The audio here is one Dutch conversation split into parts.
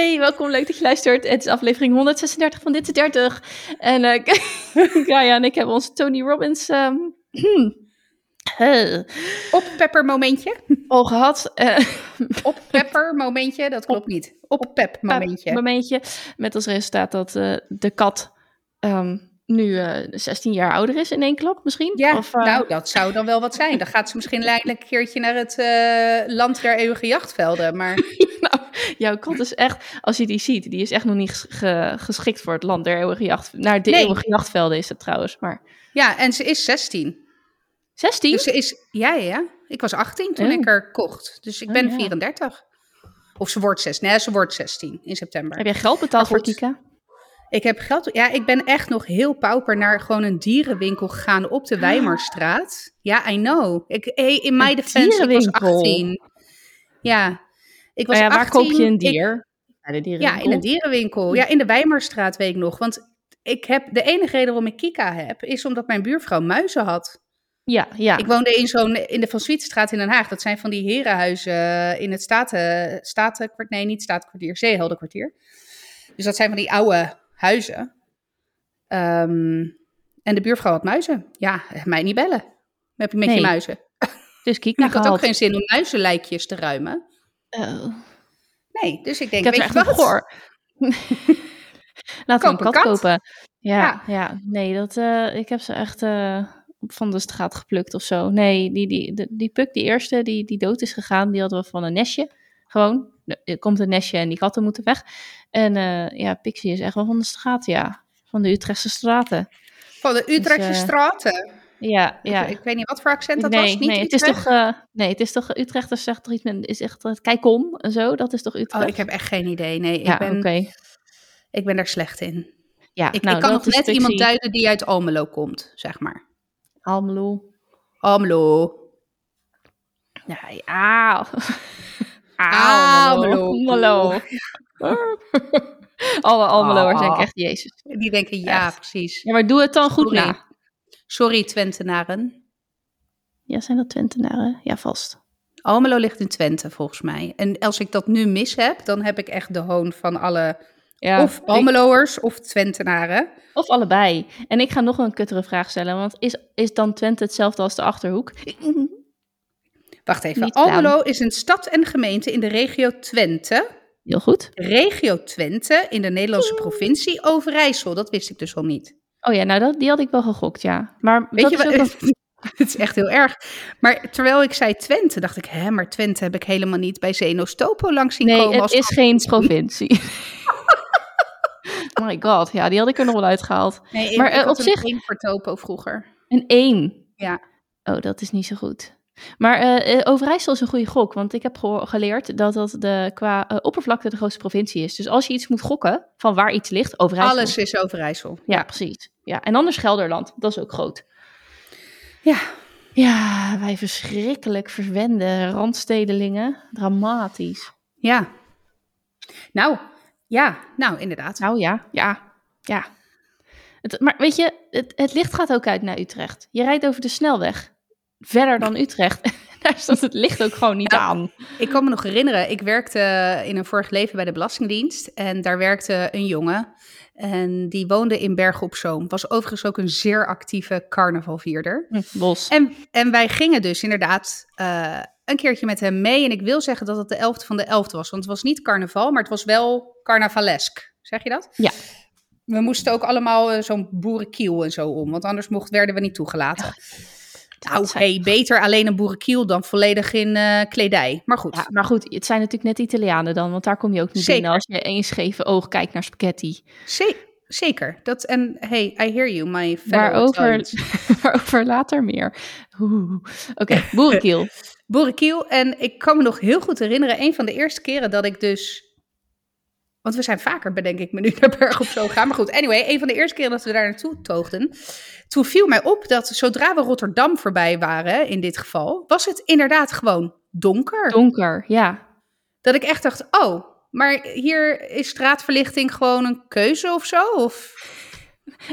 Hey, welkom. Leuk dat je luistert. Het is aflevering 136 van Dit is 30. En uh, Gaia en ik hebben onze Tony Robbins um, op pepper momentje. Al gehad. Uh, op pepper momentje, dat klopt op, niet. Op pep momentje. momentje. Met als resultaat dat uh, de kat um, nu uh, 16 jaar ouder is in één klap misschien? Ja, of, uh... nou dat zou dan wel wat zijn. Dan gaat ze misschien eindelijk een keertje naar het uh, land der eeuwige jachtvelden. Maar... nou, jouw kat is echt, als je die ziet, die is echt nog niet ge geschikt voor het land der eeuwige jacht. Naar de nee. eeuwige jachtvelden is het trouwens. Maar... Ja, en ze is 16. 16? Dus ze is, ja, ja. Ik was 18 toen oh. ik er kocht. Dus ik ben oh, ja. 34. Of ze wordt 6. Nee, ze wordt 16 in september. Heb jij geld betaald voor Kika? Ik heb geld. Ja, ik ben echt nog heel pauper naar gewoon een dierenwinkel gegaan op de Weimarstraat. Ja, I know. Ik, hey, in my defense, ik was 18. Ja, ik was oh ja, 18. Waar koop je een dier? Ik, ja, in een dierenwinkel. Ja, in de Weimarstraat weet ik nog. Want ik heb, de enige reden waarom ik Kika heb, is omdat mijn buurvrouw muizen had. Ja, ja. Ik woonde in zo'n in de Van Swietstraat in Den Haag. Dat zijn van die herenhuizen in het Staten, Statenkwartier, nee, niet Statenkwartier, Zeeheldenkwartier. Dus dat zijn van die oude huizen. Um, en de buurvrouw had muizen. Ja, mij niet bellen. Heb je met nee. je muizen? Dus Kika ik had ook geen zin om muizenlijkjes te ruimen. Oh. Nee, dus ik denk, ik weet je wat? Goor. Laten we een kat, kat, kopen. Ja, ja, ja. nee, dat, uh, ik heb ze echt uh, van de straat geplukt of zo. Nee, die, die, die, die puk, die eerste die, die dood is gegaan, die hadden we van een nestje. Gewoon, er komt een nestje en die katten moeten weg. En uh, ja, Pixie is echt wel van de straat, ja. Van de Utrechtse straten. Van de Utrechtse dus, uh, straten? Ja, ja. Ik, ik, weet niet wat voor accent dat nee, was. Niet nee, het is toch, uh, nee, het is toch Utrechters zegt toch iets met, is echt, kijk om en zo, dat is toch Utrecht? Oh, ik heb echt geen idee. Nee, ja, ik ben, okay. ik ben daar slecht in. Ja, ik, nou, ik kan nog net Pixie. iemand duiden die uit Almelo komt, zeg maar. Almelo. Almelo. Ja, ja. Almelo. Almelo. Alle Almeloers denken echt Jezus. Die denken ja, Echt. precies. Ja, maar doe het dan goed na. Sorry Twentenaren. Ja, zijn dat Twentenaren? Ja, vast. Almelo ligt in Twente volgens mij. En als ik dat nu mis heb, dan heb ik echt de hoon van alle Ja, of Almeloers of Twentenaren. Of allebei. En ik ga nog een kuttere vraag stellen, want is, is dan Twente hetzelfde als de Achterhoek? Wacht even. Niet Almelo is een stad en gemeente in de regio Twente. Heel goed. Regio Twente in de Nederlandse provincie Overijssel. Dat wist ik dus al niet. Oh ja, nou dat, die had ik wel gegokt, ja. Maar Weet dat je wat? een- Het is echt heel erg. Maar terwijl ik zei Twente, dacht ik, hè, maar Twente heb ik helemaal niet bij Zenostopo langs zien Nee, komen. het als is geen provincie. My god, ja, die had ik er nog wel uitgehaald. Nee, maar, ik, eh, op een zich- één voor Topo vroeger. Een één. Ja. Oh, dat is niet zo goed. Maar eh, eh, Overijssel is een goede gok, want ik heb geleerd dat dat de, qua eh, oppervlakte de grootste provincie is. Dus als je iets moet gokken van waar iets ligt, Overijssel. Alles is Overijssel. Ja, precies. Ja, en anders Gelderland, dat is ook groot. Ja. Ja, wij verschrikkelijk verwende randstedelingen. Dramatisch. Ja. Nou, ja, nou inderdaad. Nou ja, ja, ja. Het, maar weet je, het, het licht gaat ook uit naar Utrecht. Je rijdt over de snelweg, verder dan Utrecht. Daar staat het licht ook gewoon niet Ja. aan. Ik kan me nog herinneren, ik werkte in een vorig leven bij de Belastingdienst. En daar werkte een jongen. En die woonde in Bergen op Zoom. Was overigens ook een zeer actieve carnavalvierder. Bos. En, en wij gingen dus inderdaad eh, een keertje met hem mee. En ik wil zeggen dat het de 11e van de 11e was. Want het was niet carnaval, maar het was wel carnavalesk. Zeg je dat? Ja. We moesten ook allemaal eh, zo'n boerenkiel en zo om. Want anders mocht, werden we niet toegelaten. Nou, zijn- hey, beter alleen een boerenkiel dan volledig in eh, kledij. Maar goed. Ja, maar goed, het zijn natuurlijk net Italianen dan, want daar kom je ook niet Zeker. als je één scheve oog kijkt naar spaghetti. Ze- zeker. Dat, en hey, I hear you, my fellow Waarover, waarover later meer. Oeh. Oké, boerenkiel. Boerenkiel. En ik kan me nog heel goed herinneren, een van de eerste keren dat ik dus... Want we zijn vaker, bedenk ik me nu, naar Berg op Zoom gaan. Maar goed, anyway, een van de eerste keren dat we daar naartoe toogden... Toen viel mij op dat zodra we Rotterdam voorbij waren, in dit geval... was het inderdaad gewoon donker. Donker, ja. Dat ik echt dacht, oh, maar hier is straatverlichting gewoon een keuze of zo? Of...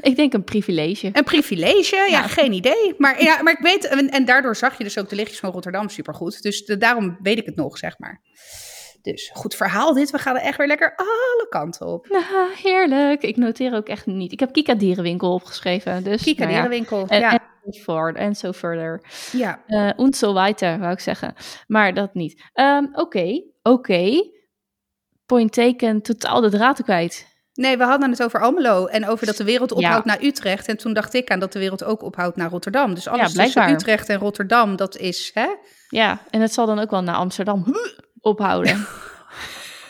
Ik denk een privilege. Een privilege? Ja, Ja. geen idee. Maar, ja, maar ik weet, en, en daardoor zag je dus ook de lichtjes van Rotterdam supergoed. Dus de- daarom weet ik het nog, zeg maar. Dus goed verhaal dit. We gaan er echt weer lekker alle kanten op. Nou, heerlijk. Ik noteer ook echt niet. Ik heb Kika Dierenwinkel opgeschreven. Dus, Kika nou ja. Dierenwinkel. En, ja. en en so further. ja. Eh und so weiter, wou ik zeggen. Maar dat niet. Ehm, Oké, oké. Point taken, totaal de draad kwijt. Nee, we hadden het over Almelo en over dat de wereld Ja. ophoudt naar Utrecht. En toen dacht ik aan dat de wereld ook ophoudt naar Rotterdam. Dus alles tussen blijkbaar. Utrecht en Rotterdam, dat is, hè? Ja, en het zal dan ook wel naar Amsterdam ophouden.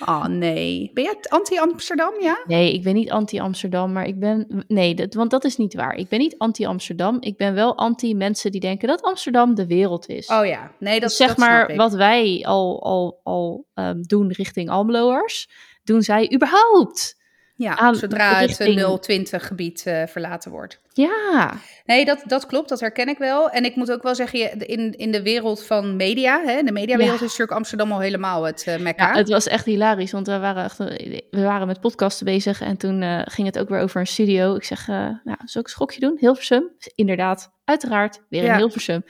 Oh nee. Ben jij anti-Amsterdam, ja? Nee, ik ben niet anti-Amsterdam, maar ik ben... Nee, dat, want dat is niet waar. Ik ben niet anti-Amsterdam. Ik ben wel anti-mensen die denken dat Amsterdam de wereld is. Oh ja, nee, dat, dus zeg dat maar, wat wij al, al, al ehm, doen richting Almeloers, doen zij überhaupt. Ja, aan zodra het richting- 020 gebied eh, verlaten wordt. Ja, Nee, dat, dat klopt, dat herken ik wel. En ik moet ook wel zeggen, in, in de wereld van media, hè, in de mediawereld Ja. is natuurlijk Amsterdam al helemaal het eh mekka. Ja, het was echt hilarisch, want we waren, echt, we waren met podcasten bezig en toen eh, ging het ook weer over een studio. Ik zeg, nou, zal ik een schokje doen? Hilversum? Inderdaad, uiteraard, weer in Ja. Hilversum.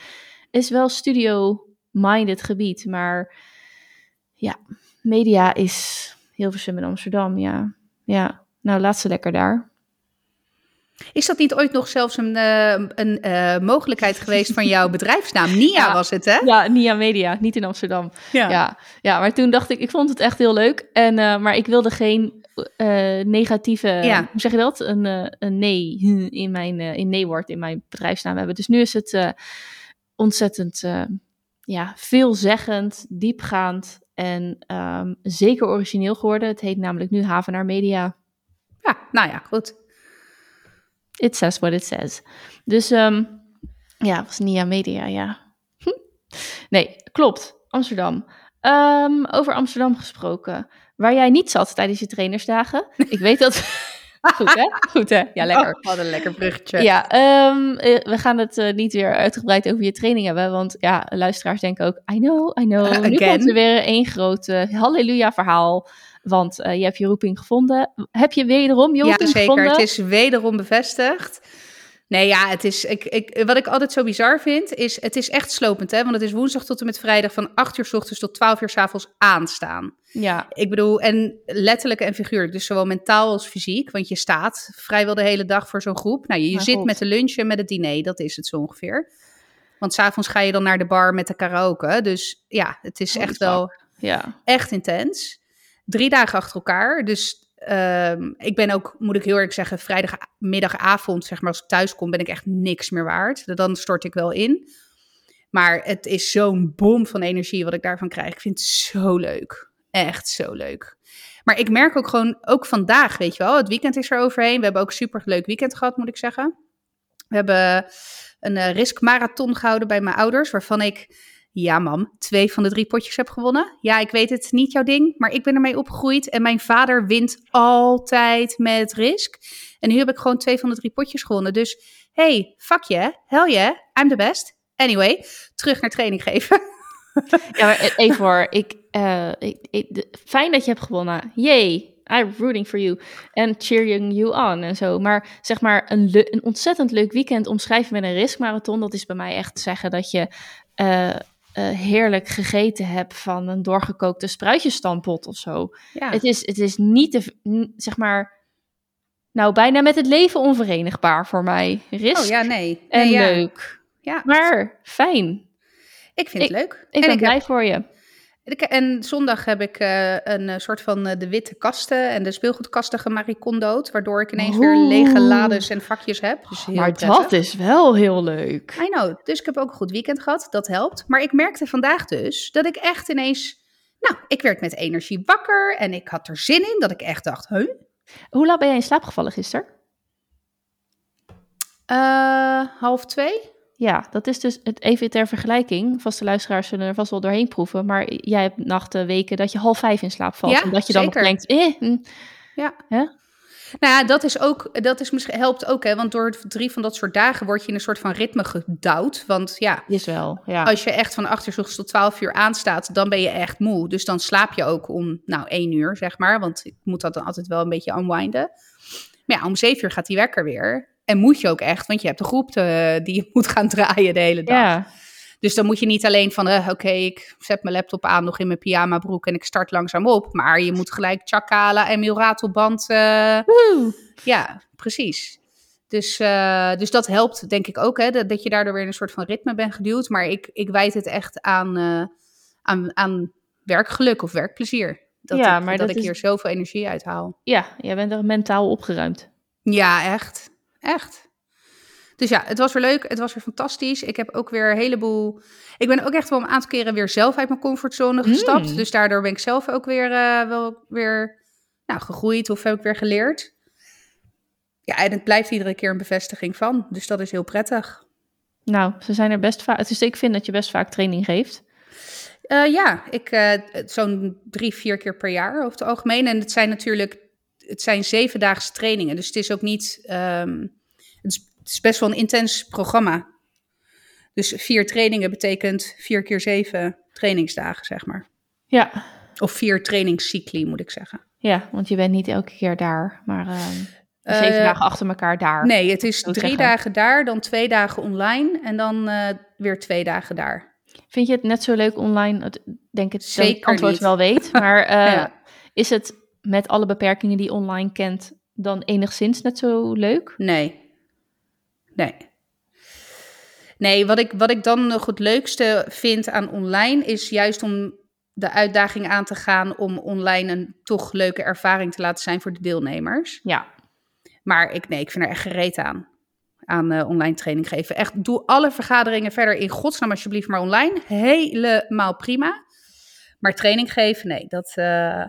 Is wel studio-minded gebied, maar ja, media is Hilversum en Amsterdam, ja. Ja, nou laat ze lekker daar. Is dat niet ooit nog zelfs een, eh, een eh, mogelijkheid geweest van jouw bedrijfsnaam? Nia Ja. was het, hè? Ja, Nia Media, niet in Amsterdam. Ja. Ja, ja, maar toen dacht ik, ik vond het echt heel leuk. En, eh, maar ik wilde geen negatieve, Ja. hoe zeg je dat? Een, een nee in mijn in nee-woord in mijn bedrijfsnaam hebben. Dus nu is het ontzettend ja, veelzeggend, diepgaand en ehm, zeker origineel geworden. Het heet namelijk nu Havenaar Media. Ja, nou ja, goed. It says what it says. Dus ehm, ja, het was Nia Media, ja. Hm. Nee, klopt. Amsterdam. Ehm, over Amsterdam gesproken. Waar jij niet zat tijdens je trainersdagen. Ik weet dat... Goed hè? Goed hè? Ja, lekker. Oh, wat een lekker bruggetje. Ja, ehm, eh, we gaan het eh, niet weer uitgebreid over je training hebben. Want ja, luisteraars denken ook, I know, I know. Nu Again. komt er weer één groot halleluja verhaal. Want eh, je hebt je roeping gevonden. Heb je wederom je Ja, roeping zeker. gevonden? Het is wederom bevestigd. Nee, ja, het is, ik, ik, wat ik altijd zo bizar vind, is het is echt slopend, hè? Want het is woensdag tot en met vrijdag van 8 uur s ochtends tot 12 uur s avonds aanstaan. Ja, Ik bedoel, en letterlijk en figuurlijk, dus zowel mentaal als fysiek, want je staat vrijwel de hele dag voor zo'n groep. Nou, je, je zit god. met de lunch en met het diner, dat is het zo ongeveer. Want s'avonds ga je dan naar de bar met de karaoke. Dus ja, het is Holy echt wel ja. echt intens. Drie dagen achter elkaar. Dus ehm, ik ben ook, moet ik heel eerlijk zeggen, vrijdagmiddagavond, zeg maar, als ik thuis kom, ben ik echt niks meer waard. Dan stort ik wel in. Maar het is zo'n bom van energie wat ik daarvan krijg. Ik vind het zo leuk. Echt zo leuk. Maar ik merk ook gewoon, ook vandaag, weet je wel, het weekend is er overheen. We hebben ook super leuk weekend gehad, moet ik zeggen. We hebben een eh, risk marathon gehouden bij mijn ouders, waarvan ik, ja mam, twee van de drie potjes heb gewonnen. Ja, ik weet het, niet jouw ding, maar ik ben ermee opgegroeid. En mijn vader wint altijd met risk. En nu heb ik gewoon twee van de drie potjes gewonnen. Dus, hey, fuck je, hell yeah, I'm the best. Anyway, terug naar training geven. Ja, maar e- even hoor. Ik, eh, ik, fijn dat je hebt gewonnen. Yay. I'm rooting for you. En cheering you on en zo. Maar zeg maar, een, een ontzettend leuk weekend omschrijven met een riskmarathon. Dat is bij mij echt zeggen dat je eh, eh, heerlijk gegeten hebt van een doorgekookte spruitjesstampot of zo. Ja, Het, is, het is niet n- zeg maar, nou bijna met het leven onverenigbaar voor mij. Risk oh ja, nee. en nee, ja. leuk. Ja, Maar fijn. ik vind het leuk. Ik en ben ik blij heb, voor je. En zondag heb ik eh, een eh, soort van eh, de witte kasten en de speelgoedkasten gemaricondood, waardoor ik ineens weer lege lades en vakjes heb. Dus Maar prettig. dat is wel heel leuk. I know. Dus ik heb ook een goed weekend gehad. Dat helpt. Maar ik merkte vandaag dus dat ik echt ineens... Nou, ik werd met energie wakker en ik had er zin in. Dat ik echt dacht, huh? Hoe laat ben jij in slaap gevallen gisteren? Eh, half twee? Ja, dat is dus het even ter vergelijking. Vaste luisteraars zullen er vast wel doorheen proeven. Maar jij hebt nachten, weken dat je half vijf in slaap valt. Ja, en dat je dan zeker. nog denkt, eh, hm, Ja. Hè? Nou ja, dat is ook, dat is misschien, helpt ook, hè. Want door drie van dat soort dagen word je in een soort van ritme gedouwd. Want ja, is wel, ja. als je echt van 8 uur tot 12 uur aanstaat, dan ben je echt moe. Dus dan slaap je ook om, nou, 1 uur, zeg maar. Want ik moet dat dan altijd wel een beetje unwinden. Maar ja, om 7 uur gaat die wekker weer. En moet je ook echt, want je hebt de groep te- die je moet gaan draaien de hele dag. ja. Dus dan moet je niet alleen van, eh, oké, ik zet mijn laptop aan nog in mijn pyjama broek en ik start langzaam op. Maar je moet gelijk chakala en ratelband. Uh, ja, precies. Dus, uh, dus dat helpt denk ik ook, hè, dat, dat je daardoor weer in een soort van ritme bent geduwd. Maar ik, ik wijd het echt aan, aan, aan werkgeluk of werkplezier. Dat ja, ik, maar dat, dat ik hier zoveel energie uit haal. Ja, jij bent er mentaal opgeruimd. Ja, echt. Echt. Dus ja, het was weer leuk. Het was weer fantastisch. Ik heb ook weer een heleboel. Ik ben ook echt wel een aantal keren weer zelf uit mijn comfortzone gestapt. Mm. Dus daardoor ben ik zelf ook weer, uh, wel weer nou, gegroeid of heb ik weer geleerd. Ja, en het blijft iedere keer een bevestiging van. Dus dat is heel prettig. Nou, ze zijn er best vaak. Dus ik vind dat je best vaak training geeft. Uh, ja, ik uh, zo'n drie, vier keer per jaar over het algemeen. En het zijn natuurlijk, het zijn zevendaagse trainingen. Dus het is ook niet. Um, het is het is best wel een intens programma. Dus vier trainingen betekent vier keer zeven trainingsdagen, zeg maar. Ja. Of vier trainingscycli, moet ik zeggen. Ja, want je bent niet elke keer daar, maar uh, zeven dagen achter elkaar daar. Nee, het is drie dagen daar, dan twee dagen online en dan uh, weer twee dagen daar. Vind je het net zo leuk online? Ik denk het Zeker dat ik antwoord wel weet, maar ja. is het met alle beperkingen die online kent dan enigszins net zo leuk? Nee, Nee. Nee, wat ik, wat ik dan nog het leukste vind aan online is juist om de uitdaging aan te gaan om online een toch leuke ervaring te laten zijn voor de deelnemers. Ja. Maar ik, nee, ik vind er echt gereed aan. Aan uh, online training geven. Echt, doe alle vergaderingen verder in godsnaam alsjeblieft maar online. Helemaal prima. Maar training geven, nee, dat, uh,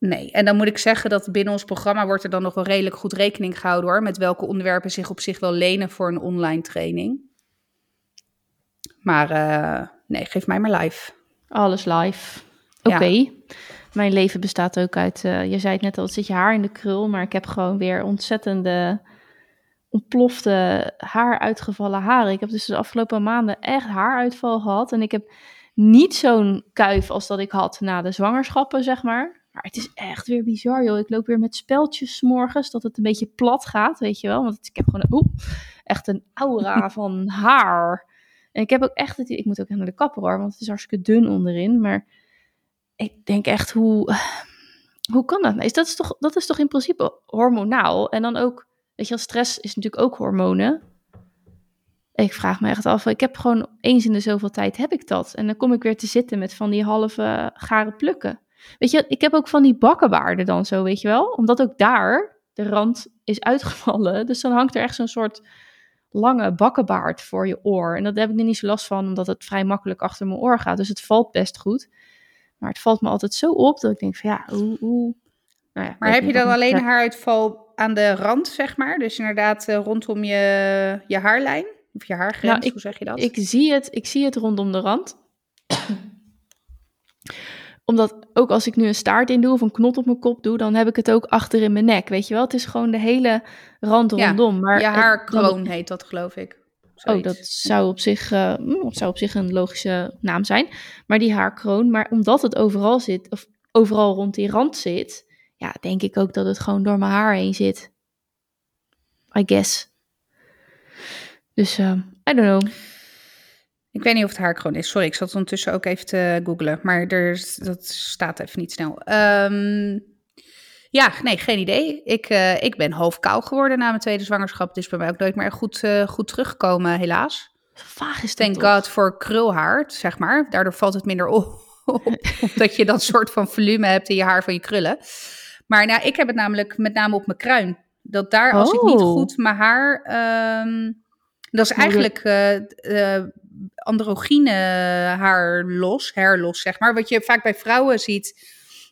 Nee, en dan moet ik zeggen dat binnen ons programma wordt er dan nog wel redelijk goed rekening gehouden hoor, met welke onderwerpen zich op zich wel lenen voor een online training. Maar uh, nee, geef mij maar live. Alles live. Oké. Mijn leven bestaat ook uit, uh, je zei het net al, het zit je haar in de krul, maar ik heb gewoon weer ontzettende ontplofte haar uitgevallen haren. Ik heb dus de afgelopen maanden echt haaruitval gehad en ik heb niet zo'n kuif als dat ik had na de zwangerschappen, zeg maar. Maar het is echt weer bizar, joh. Ik loop weer met speltjes morgens, dat het een beetje plat gaat, weet je wel. Want ik heb gewoon echt een aura van haar. En ik heb ook echt, het, ik moet ook naar de kapper hoor, want het is hartstikke dun onderin. Maar ik denk echt, hoe, hoe kan dat? Is dat, is toch, dat is toch in principe hormonaal? En dan ook, weet je wel, stress is natuurlijk ook hormonen. Ik vraag me echt af, ik heb gewoon eens in de zoveel tijd heb ik dat. En dan kom ik weer te zitten met van die halve gare plukken. Weet je, ik heb ook van die bakkenbaarden dan zo, weet je wel? Omdat ook daar de rand is uitgevallen. Dus dan hangt er echt zo'n soort lange bakkenbaard voor je oor. En dat heb ik er niet zo last van, omdat het vrij makkelijk achter mijn oor gaat. Dus het valt best goed. Maar het valt me altijd zo op dat ik denk van ja, hoe... hoe... Nou ja, maar heb je dan alleen haaruitval aan de rand, zeg maar? Dus inderdaad uh, rondom je, je haarlijn? Of je haargrens, nou, hoe zeg je dat? Ik zie het, ik zie het rondom de rand omdat ook als ik nu een staart in doe of een knot op mijn kop doe, dan heb ik het ook achter in mijn nek. Weet je wel, het is gewoon de hele rand rondom. Ja, maar je haarkroon heet dat, geloof ik. Oh, dat zou op, zich, uh, zou op zich een logische naam zijn. Maar die haarkroon, maar omdat het overal zit, of overal rond die rand zit, ja, denk ik ook dat het gewoon door mijn haar heen zit. I guess. Dus, uh, I don't know. Ik weet niet of het haar gewoon is. Sorry, ik zat ondertussen ook even te googlen. Maar er, dat staat even niet snel. Um, ja, nee, geen idee. Ik, uh, ik ben hoofdkou geworden na mijn tweede zwangerschap. Dus bij mij ook nooit meer goed, uh, goed teruggekomen, helaas. Vaag is Thank God voor krulhaar, zeg maar. Daardoor valt het minder op. omdat je dat soort van volume hebt in je haar van je krullen. Maar nou, ik heb het namelijk met name op mijn kruin. Dat daar, als ik niet oh. goed mijn haar... Um, dat is eigenlijk uh, androgyne haar los, los, zeg maar. Wat je vaak bij vrouwen ziet,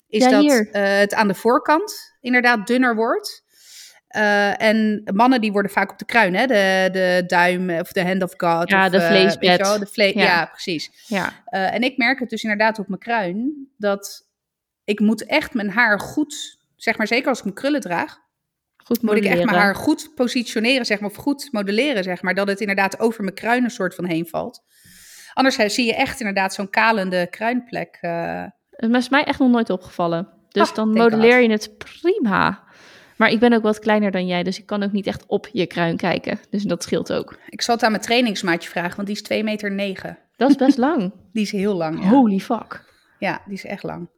is dat uh, het aan de voorkant inderdaad dunner wordt. Uh, en mannen die worden vaak op de kruin, hè? De, de duim of de hand of God. Ja, of, de vleesbed. De vle ja. ja. precies. Ja. en ik merk het dus inderdaad op mijn kruin, dat ik moet echt mijn haar goed, zeg maar zeker als ik mijn krullen draag, Goed moet ik echt mijn haar goed positioneren, zeg maar, of goed modelleren, zeg maar, dat het inderdaad over mijn kruinen soort van heen valt. Anders zie je echt inderdaad zo'n kalende kruinplek. Uh... Het is mij echt nog nooit opgevallen. Dus oh, dan modelleer je het prima. Maar ik ben ook wat kleiner dan jij, dus ik kan ook niet echt op je kruin kijken. Dus dat scheelt ook. Ik zal het aan mijn trainingsmaatje vragen, want die is 2 meter. negen. Dat is best lang. Die is heel lang. Ja. Holy fuck. Ja, die is echt lang.